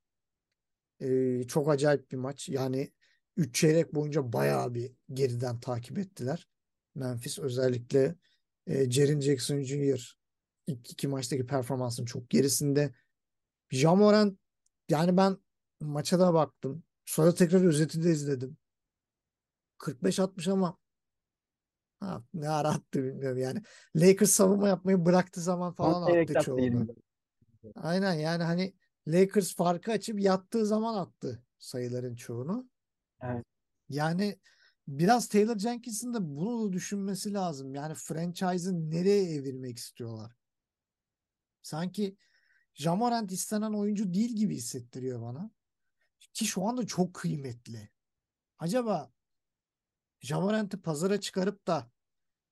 E, çok acayip bir maç. Yani 3 çeyrek boyunca bayağı bir geriden takip ettiler. Memphis özellikle e, Jaren Jackson Jr. ilk iki maçtaki performansının çok gerisinde. Jamoran yani ben maça da baktım. Sonra tekrar özeti de izledim. 45-60 ama ha, ne ara attı bilmiyorum yani. Lakers savunma yapmayı bıraktı zaman falan çeyrekte attı attı çoğunu. 20. Aynen yani hani Lakers farkı açıp yattığı zaman attı sayıların çoğunu. Evet. Yani biraz Taylor Jenkins'in de bunu düşünmesi lazım. Yani franchise'ı nereye evirmek istiyorlar? Sanki Jamorant istenen oyuncu değil gibi hissettiriyor bana. Ki şu anda çok kıymetli. Acaba Jamorant'ı pazara çıkarıp da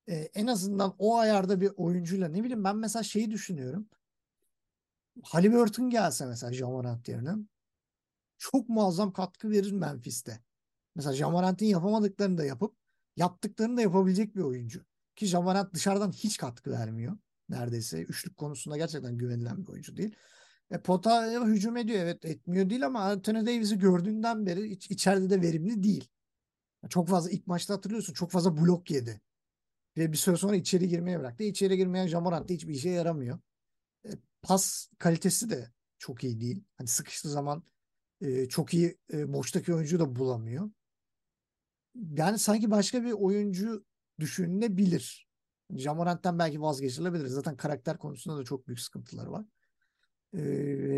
e, en azından o ayarda bir oyuncuyla ne bileyim ben mesela şeyi düşünüyorum. Haliburton gelse mesela Jamorant yerine çok muazzam katkı verir Memphis'te. Mesela Jamorant'in yapamadıklarını da yapıp yaptıklarını da yapabilecek bir oyuncu. Ki Jamorant dışarıdan hiç katkı vermiyor. Neredeyse üçlük konusunda gerçekten güvenilen bir oyuncu değil. E, pota hücum ediyor evet etmiyor değil ama Anthony Davis'i gördüğünden beri iç, içeride de verimli değil. Çok fazla ilk maçta hatırlıyorsun çok fazla blok yedi. Ve bir süre sonra içeri girmeye bıraktı. İçeri girmeyen Jamorant hiçbir işe yaramıyor. E, pas kalitesi de çok iyi değil. Hani sıkıştığı zaman e, çok iyi e, boştaki oyuncuyu da bulamıyor. Yani sanki başka bir oyuncu düşünülebilir. Jamorant'tan belki vazgeçilebilir. Zaten karakter konusunda da çok büyük sıkıntıları var. Ee,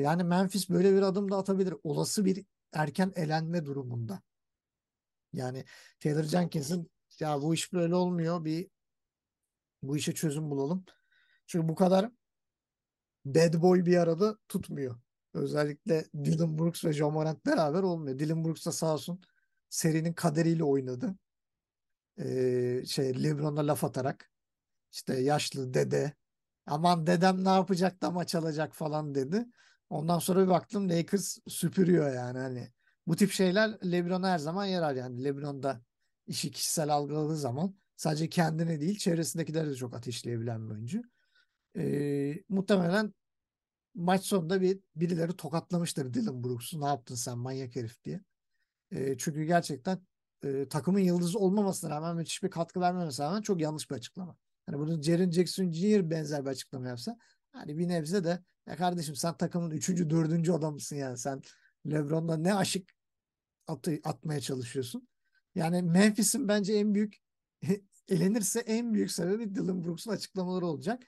yani Memphis böyle bir adım da atabilir. Olası bir erken elenme durumunda. Yani Taylor Jenkins'in ya bu iş böyle olmuyor. Bir bu işe çözüm bulalım. Çünkü bu kadar bad boy bir arada tutmuyor. Özellikle Dylan Brooks ve John Morant beraber olmuyor. Dylan Brooks da sağ olsun serinin kaderiyle oynadı. Ee, şey LeBron'a laf atarak işte yaşlı dede aman dedem ne yapacak da maç alacak falan dedi. Ondan sonra bir baktım Lakers süpürüyor yani hani bu tip şeyler LeBron'a her zaman yarar yani LeBron da işi kişisel algıladığı zaman sadece kendini değil çevresindekileri de çok ateşleyebilen bir oyuncu. Ee, muhtemelen maç sonunda bir birileri tokatlamıştır Dylan Brooks'u ne yaptın sen manyak herif diye. E, çünkü gerçekten e, takımın yıldızı olmamasına rağmen müthiş bir katkı vermemesine rağmen çok yanlış bir açıklama. Hani bunu Jaren Jackson Jr. benzer bir açıklama yapsa hani bir nebze de ya kardeşim sen takımın üçüncü, dördüncü adamısın yani sen LeBron'la ne aşık atı, atmaya çalışıyorsun. Yani Memphis'in bence en büyük elenirse en büyük sebebi Dylan Brooks'un açıklamaları olacak.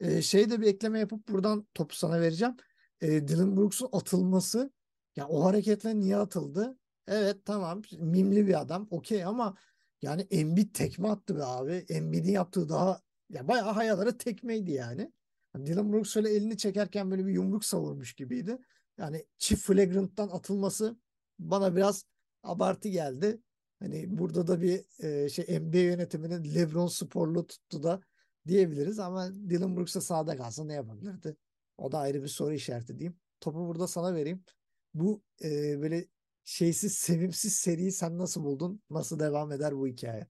Ee, şey de bir ekleme yapıp buradan topu sana vereceğim. Ee, Dylan Brooks'un atılması ya o hareketle niye atıldı? Evet tamam mimli bir adam okey ama yani Embiid tekme attı be abi. Embiid'in yaptığı daha ya bayağı hayalara tekmeydi yani. Dylan Brooks şöyle elini çekerken böyle bir yumruk savurmuş gibiydi. Yani çift flagrant'tan atılması bana biraz abartı geldi. Hani burada da bir e, şey NBA yönetiminin LeBron sporlu tuttu da diyebiliriz ama Dylan Brooks'a sahada kalsa ne yapabilirdi? O da ayrı bir soru işareti diyeyim. Topu burada sana vereyim. Bu e, böyle şeysiz, sevimsiz seriyi sen nasıl buldun? Nasıl devam eder bu hikaye?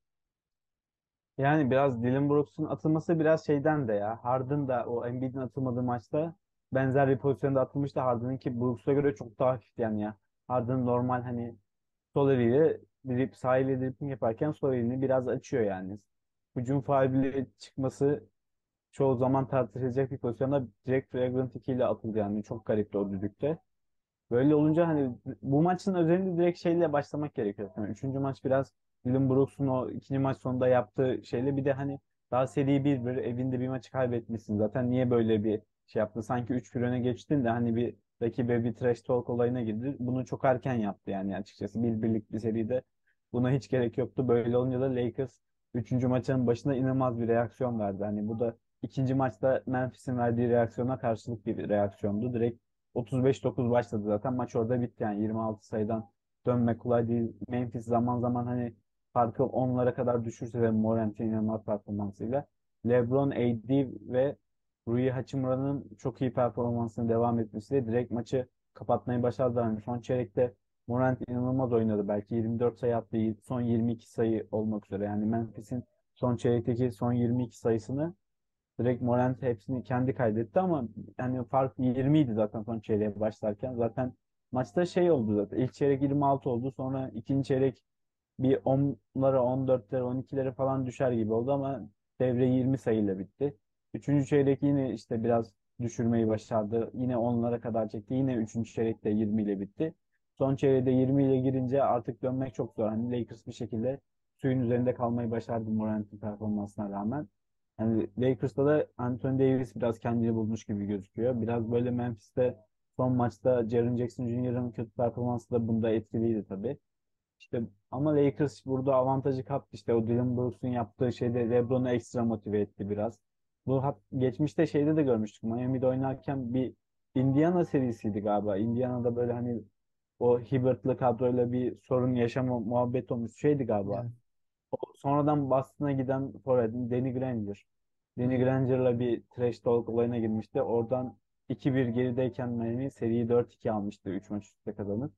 Yani biraz Dylan Brooks'un atılması biraz şeyden de ya. Harden da o Embiid'in atılmadığı maçta benzer bir pozisyonda atılmıştı Harden'ın ki Brooks'a göre çok daha hafifti yani ya. Harden normal hani sol eliyle drip, sağ eliyle dribbling yaparken sol elini biraz açıyor yani. Hücum faali çıkması çoğu zaman tartışılacak bir pozisyonda direkt Flagrant 2 ile atıldı yani. Çok garipti o düdükte. Böyle olunca hani bu maçın özelinde direkt şeyle başlamak gerekiyor. Yani üçüncü maç biraz Dylan Brooks'un o ikinci maç sonunda yaptığı şeyle bir de hani daha seri bir bir evinde bir maçı kaybetmişsin. Zaten niye böyle bir şey yaptı? Sanki 3-1 öne geçtin de hani bir rakibe bir trash talk olayına girdi. Bunu çok erken yaptı yani açıkçası. Bir birlik bir seride buna hiç gerek yoktu. Böyle olunca da Lakers üçüncü maçın başında inanılmaz bir reaksiyon verdi. Hani bu da ikinci maçta Memphis'in verdiği reaksiyona karşılık bir reaksiyondu. Direkt 35-9 başladı zaten. Maç orada bitti yani 26 sayıdan dönmek kolay değil. Memphis zaman zaman hani farkı onlara kadar düşürse de Morant'in inanılmaz performansıyla LeBron, AD ve Rui Hachimura'nın çok iyi performansını devam etmesiyle direkt maçı kapatmayı başardılar. Yani son çeyrekte Morant inanılmaz oynadı. Belki 24 sayı attı. Son 22 sayı olmak üzere. Yani Memphis'in son çeyrekteki son 22 sayısını Direkt Morant hepsini kendi kaydetti ama yani fark 20 idi zaten son çeyreğe başlarken. Zaten maçta şey oldu zaten. İlk çeyrek 26 oldu. Sonra ikinci çeyrek bir 10'lara, 14'lere, 12'lere falan düşer gibi oldu ama devre 20 sayıyla bitti. Üçüncü çeyrek yine işte biraz düşürmeyi başardı. Yine 10'lara kadar çekti. Yine üçüncü çeyrekte 20 ile bitti. Son çeyreğde 20 ile girince artık dönmek çok zor. Hani Lakers bir şekilde suyun üzerinde kalmayı başardı Morant'in performansına rağmen. Yani Lakers'ta da Anthony Davis biraz kendini bulmuş gibi gözüküyor. Biraz böyle Memphis'te son maçta Jaren Jackson Jr.'ın kötü performansı da bunda etkiliydi tabii. İşte ama Lakers burada avantajı kaptı. İşte o Dylan Brooks'un yaptığı şeyde LeBron'u ekstra motive etti biraz. Bu hat, geçmişte şeyde de görmüştük. Miami'de oynarken bir Indiana serisiydi galiba. Indiana'da böyle hani o Hibbert'lı kadroyla bir sorun yaşama muhabbet olmuş şeydi galiba. Yani. O sonradan Boston'a giden forvetin Danny Granger. Danny Granger'la bir trash talk olayına girmişti. Oradan 2-1 gerideyken Miami seriyi 4-2 almıştı 3 maç üstte kazanıp.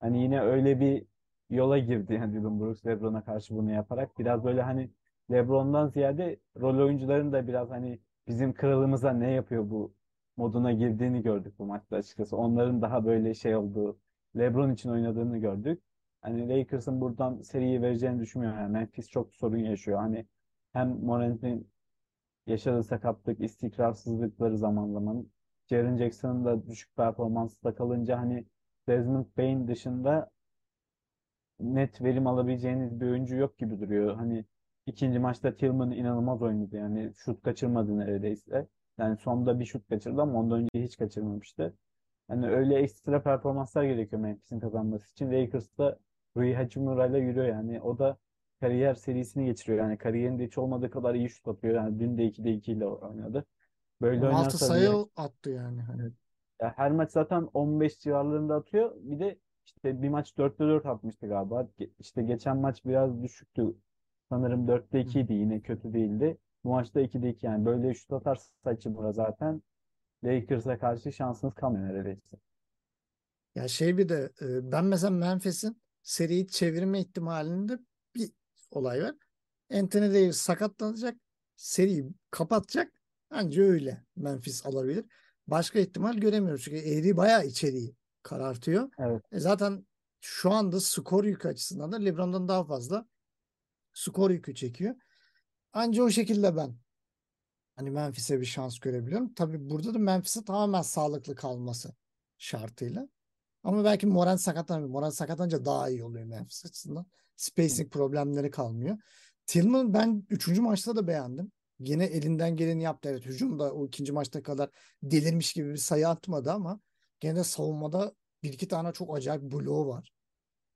Hani yine öyle bir yola girdi yani Dylan Brooks LeBron'a karşı bunu yaparak. Biraz böyle hani LeBron'dan ziyade rol oyuncuların da biraz hani bizim kralımıza ne yapıyor bu moduna girdiğini gördük bu maçta açıkçası. Onların daha böyle şey olduğu, LeBron için oynadığını gördük. Hani Lakers'ın buradan seriyi vereceğini düşünmüyorum. Yani Memphis çok sorun yaşıyor. Hani hem Morant'in yaşadığı sakatlık, istikrarsızlıkları zaman zaman Jaren Jackson'ın da düşük performansla kalınca hani Desmond Bane dışında net verim alabileceğiniz bir oyuncu yok gibi duruyor. Hani ikinci maçta Tillman inanılmaz oynadı. Yani şut kaçırmadı neredeyse. Yani sonda bir şut kaçırdı ama ondan önce hiç kaçırmamıştı. Hani öyle ekstra performanslar gerekiyor Memphis'in kazanması için. Lakers da Rui Hachimura ile yürüyor yani. O da kariyer serisini geçiriyor. Yani kariyerinde hiç olmadığı kadar iyi şut atıyor. Yani dün de 2'de 2 ile oynadı. Böyle 16 oynarsa sayı bir, attı yani. Hani ya her maç zaten 15 civarlarında atıyor. Bir de işte bir maç 4'te 4 atmıştı galiba. İşte geçen maç biraz düşüktü. Sanırım 4'te 2 idi. Yine kötü değildi. Bu maçta 2'de 2 yani. Böyle şut atarsa Hachimura zaten Lakers'a karşı şansınız kalmıyor neredeyse. ya şey bir de e, ben mesela Memphis'in seriyi çevirme ihtimalinde bir olay var. Anthony Davis sakatlanacak. Seriyi kapatacak. Anca öyle Memphis alabilir. Başka ihtimal göremiyoruz. Çünkü Eğri bayağı içeriği karartıyor. Evet. E zaten şu anda skor yükü açısından da LeBron'dan daha fazla skor yükü çekiyor. Anca o şekilde ben hani Memphis'e bir şans görebiliyorum. Tabii burada da Memphis'e tamamen sağlıklı kalması şartıyla. Ama belki Morant sakatlanmıyor. Morant sakatlanınca daha iyi oluyor Memphis açısından. Spacing problemleri kalmıyor. Tillman ben 3. maçta da beğendim. Yine elinden geleni yaptı. Evet hücumda o ikinci maçta kadar delirmiş gibi bir sayı atmadı ama gene de savunmada bir iki tane çok acayip bloğu var.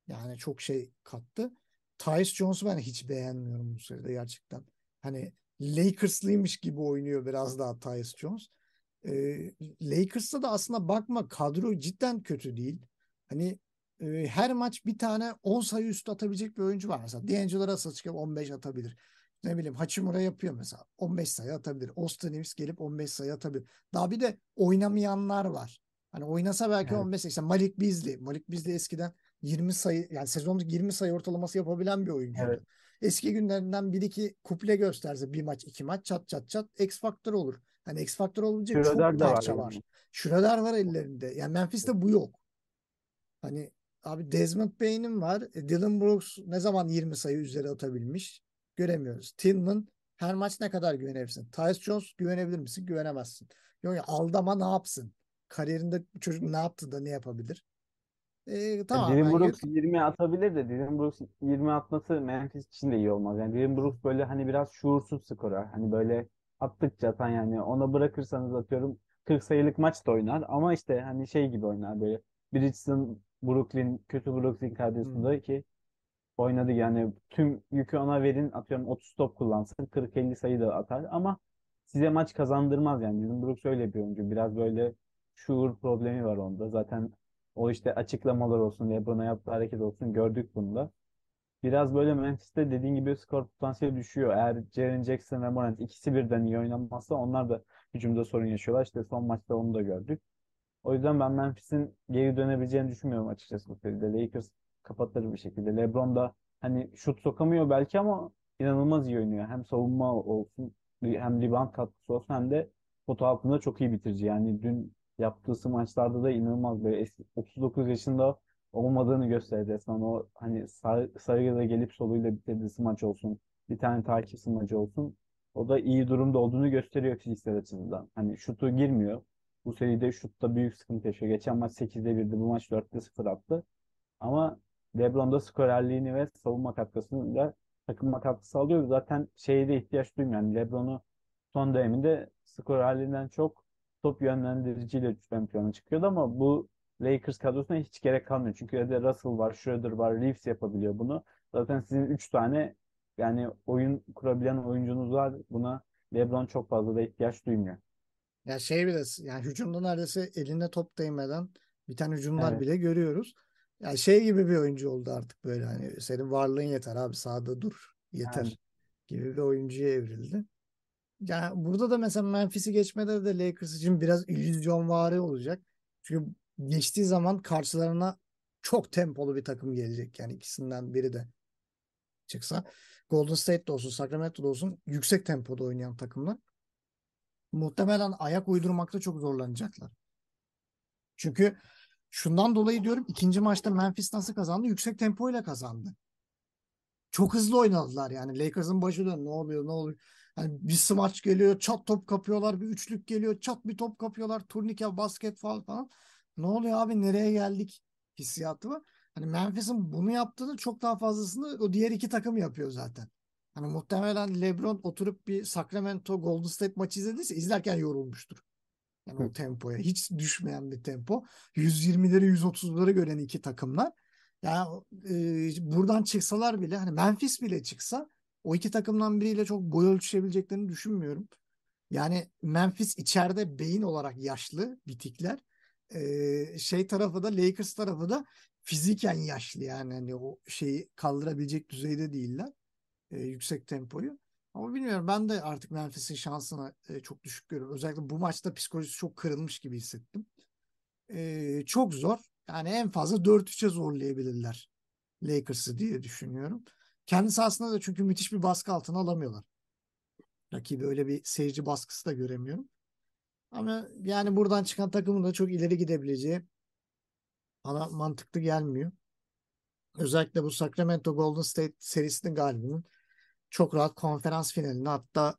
Yani çok şey kattı. Tyus Jones'u ben hiç beğenmiyorum bu seride gerçekten. Hani Lakers'lıymış gibi oynuyor biraz daha Tyus Jones. Ee, Lakers'ta da aslında bakma kadro cidden kötü değil. Hani e, her maç bir tane 10 sayı üstü atabilecek bir oyuncu var. Mesela D'Angelo Russell çıkıp 15 atabilir. Ne bileyim Hachimura yapıyor mesela. 15 sayı atabilir. Austin Reeves gelip 15 sayı atabilir. Daha bir de oynamayanlar var. Hani oynasa belki Evet. 15 sayı. İşte Malik Beasley. Malik Beasley eskiden 20 sayı yani sezonda 20 sayı ortalaması yapabilen bir oyuncuydu. Evet. Eski günlerinden bir iki kuple gösterse bir maç iki maç çat çat çat X faktör olur. Hani X faktör olunca Schroeder çok de var parça yani. var. Var ellerinde. Yani Memphis'te bu yok. Hani abi Desmond Bain'in var. E, Dylan Brooks ne zaman 20 sayı üzeri atabilmiş? Göremiyoruz. Tillman her maç ne kadar güvenebilirsin? Tyus Jones güvenebilir misin? Güvenemezsin. Yok ya Aldama ne yapsın? Kariyerinde çocuk ne yaptı da ne yapabilir? E, tamam Dylan ben Brooks 20 atabilir de Dylan Brooks 20 atması Memphis için de iyi olmaz. Yani Dylan Brooks böyle hani biraz şuursuz skorer. Hani böyle attıkça atan yani ona bırakırsanız atıyorum 40 sayılık maç da oynar ama işte hani şey gibi oynar böyle Bridgeton Brooklyn kötü Brooklyn Hmm. kadrosunda ki oynadı yani tüm yükü ona verin atıyorum 30 top kullansın 40-50 sayı da atar ama size maç kazandırmaz yani Dylan Brooks öyle bir oyuncu biraz böyle şuur problemi var onda zaten o işte açıklamalar olsun LeBron'a yaptığı hareket olsun gördük bunda. Biraz böyle Memphis'te dediğin gibi skor potansiyeli düşüyor. Eğer Jaren Jackson ve Morant ikisi birden iyi oynamazsa onlar da hücumda sorun yaşıyorlar. İşte son maçta onu da gördük. O yüzden ben Memphis'in geri dönebileceğini düşünmüyorum açıkçası bu seride. Lakers kapatır bir şekilde. LeBron da hani şut sokamıyor belki ama inanılmaz iyi oynuyor. Hem savunma olsun hem rebound katkısı olsun hem de potu altında çok iyi bitirici. Yani dün yaptığı maçlarda da inanılmaz böyle eski- 39 yaşında olmadığını gösterdi resmen. O hani sağ, sarıyla gelip soluyla bitirdiği maç olsun. Bir tane takip maçı olsun. O da iyi durumda olduğunu gösteriyor fiziksel açıdan. Hani şutu girmiyor. Bu seride şutta büyük sıkıntı yaşıyor. Geçen maç 8'de 1'di. Bu maç 4'te 0 attı. Ama LeBron da skorerliğini ve savunma katkısını da takıma katkı sağlıyor. Zaten şeye de ihtiyaç duymuyor. Yani LeBron'u son döneminde skorerliğinden çok top yönlendiriciyle ön plana çıkıyordu ama bu Lakers kadrosuna hiç gerek kalmıyor. Çünkü evde Russell var, Schroeder var, Reeves yapabiliyor bunu. Zaten sizin 3 tane yani oyun kurabilen oyuncunuz var. Buna LeBron çok fazla da ihtiyaç duymuyor. Ya şey bile yani hücumda neredeyse eline top değmeden biten hücumlar Evet. bile görüyoruz. Yani şey gibi bir oyuncu oldu artık böyle hani senin varlığın yeter abi sahada dur yeter Yani gibi bir oyuncuya evrildi. Yani burada da mesela Memphis'i geçmeleri de Lakers için biraz illüzyonvari olacak. Çünkü geçtiği zaman karşılarına çok tempolu bir takım gelecek. Yani ikisinden biri de çıksa. Golden State'de olsun, Sacramento'da olsun yüksek tempoda oynayan takımlar. Muhtemelen ayak uydurmakta çok zorlanacaklar. Çünkü şundan dolayı diyorum ikinci maçta Memphis nasıl kazandı? Yüksek tempoyla kazandı. Çok hızlı oynadılar yani. Lakers'ın başı dön. Ne oluyor ne oluyor? Hani bir smaç geliyor, çat top kapıyorlar, bir üçlük geliyor, çat bir top kapıyorlar, turnike, basket falan falan. Ne oluyor abi nereye geldik hissiyatı var. Hani Memphis'in bunu yaptığını çok daha fazlasını o diğer iki takım yapıyor zaten. Hani muhtemelen LeBron oturup bir Sacramento Golden State maçı izlediyse izlerken yorulmuştur. Yani o tempoya hiç düşmeyen bir tempo. 120'leri 130'ları gören iki takımlar. Yani e, buradan çıksalar bile hani Memphis bile çıksa o iki takımdan biriyle çok boy ölçüşebileceklerini düşünmüyorum. Yani Memphis içeride beyin olarak yaşlı bitikler. E, şey tarafı da Lakers tarafı da fiziken yaşlı yani hani o şeyi kaldırabilecek düzeyde değiller. E, yüksek tempoyu. Ama bilmiyorum ben de artık Memphis'in şansına e, çok düşük görüyorum. Özellikle bu maçta psikolojisi çok kırılmış gibi hissettim. E, çok zor. Yani en fazla 4-3'e zorlayabilirler Lakers'ı diye düşünüyorum. Kendi sahasında da çünkü müthiş bir baskı altına alamıyorlar. Rakibi öyle bir seyirci baskısı da göremiyorum. Ama yani buradan çıkan takımın da çok ileri gidebileceği bana mantıklı gelmiyor. Özellikle bu Sacramento Golden State serisinin galibinin çok rahat konferans finaline hatta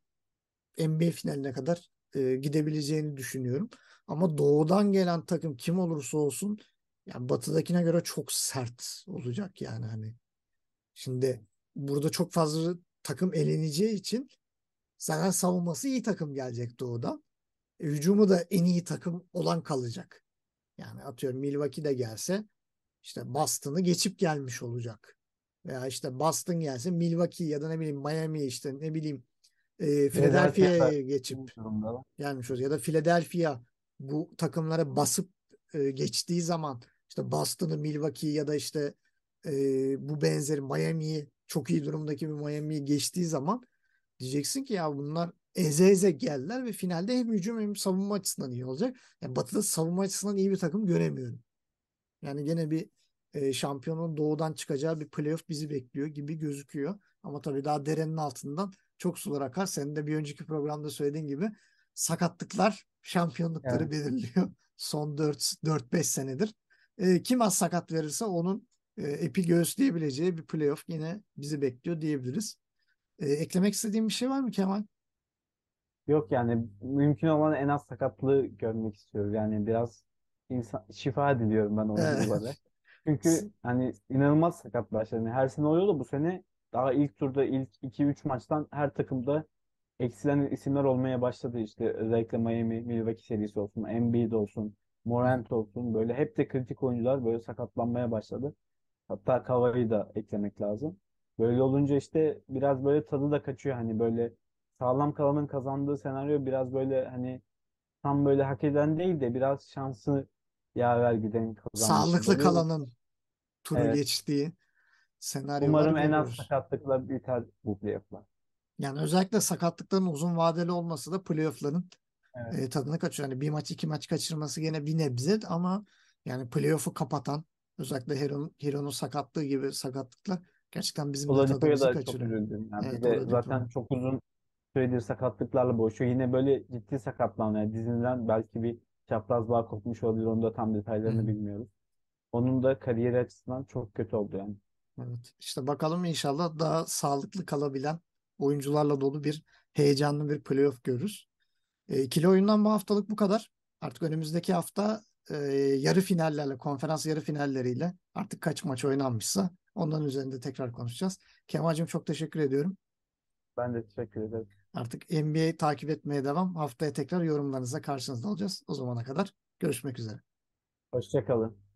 NBA finaline kadar e, gidebileceğini düşünüyorum. Ama doğudan gelen takım kim olursa olsun yani batıdakine göre çok sert olacak yani hani. Şimdi burada çok fazla takım eleneceği için zaten savunması iyi takım gelecek doğudan. E, hücumu da en iyi takım olan kalacak. Yani atıyorum Milwaukee de gelse işte Boston'ı geçip gelmiş olacak. Veya işte Boston gelse Milwaukee ya da ne bileyim Miami işte ne bileyim e, Philadelphia'ya geçip gelmiş olacak. Ya da Philadelphia bu takımlara basıp e, geçtiği zaman işte Boston'ı Milwaukee ya da işte e, bu benzeri Miami'yi çok iyi durumdaki bir Miami'yi geçtiği zaman diyeceksin ki ya bunlar eze eze geldiler ve finalde hem hücum hem savunma açısından iyi olacak. Yani Batı'da savunma açısından iyi bir takım göremiyorum. Yani gene bir e, şampiyonun doğudan çıkacağı bir playoff bizi bekliyor gibi gözüküyor. Ama tabii daha derenin altından çok sular akar. Senin de bir önceki programda söylediğin gibi sakatlıklar şampiyonlukları Evet. belirliyor. Son 4-5 senedir E, kim az sakat verirse onun epi göğüsleyebileceği bir playoff yine bizi bekliyor diyebiliriz. E, eklemek istediğim bir şey var mı Kemal? Yok yani mümkün olan en az sakatlığı görmek istiyoruz. Yani biraz insan, şifa diliyorum ben oyunculara. Çünkü hani inanılmaz sakat başladı. Yani her sene oluyor da bu sene daha ilk turda ilk 2-3 maçtan her takımda eksilen isimler olmaya başladı. İşte özellikle Miami, Milwaukee serisi olsun, Embiid olsun, Morant olsun böyle hep de kritik oyuncular böyle sakatlanmaya başladı. Hatta Kawhi'yi da eklemek lazım. Böyle olunca işte biraz böyle tadı da kaçıyor. Hani böyle sağlam kalanın kazandığı senaryo biraz böyle hani tam böyle hak eden değil de biraz şansı yaver giden kazanmış Sağlıklı oluyor. kalanın turu Evet. geçtiği senaryolar Umarım en az görüyoruz. sakatlıkla biter bu playoff'lar. Yani özellikle sakatlıkların uzun vadeli olması da playoff'ların Evet. e, tadını kaçıyor. Yani bir maç iki maç kaçırması gene bir nebze ama yani playoff'u kapatan özellikle Heron, Heron'un sakatlığı gibi sakatlıklar gerçekten bizim de tadımızı da çok kaçırıyor. üzüldüm. Yani Evet, bir de Oladipo. zaten çok uzun süredir sakatlıklarla boğuşuyor. Yine böyle ciddi sakatlanma. Yani dizinden belki bir çapraz bağ kopmuş olabilir. Onun da tam detaylarını Hı. bilmiyoruz. Onun da kariyeri açısından çok kötü oldu yani. Evet. İşte bakalım inşallah daha sağlıklı kalabilen oyuncularla dolu bir heyecanlı bir playoff görürüz. E, ikili oyundan bu haftalık bu kadar. Artık önümüzdeki hafta e, yarı finallerle, konferans yarı finalleriyle artık kaç maç oynanmışsa onların üzerinde tekrar konuşacağız. Kemal'cim çok teşekkür ediyorum. Ben de teşekkür ederim. Artık NBA takip etmeye devam. Haftaya tekrar yorumlarınızla karşınızda olacağız. O zamana kadar görüşmek üzere. Hoşça kalın.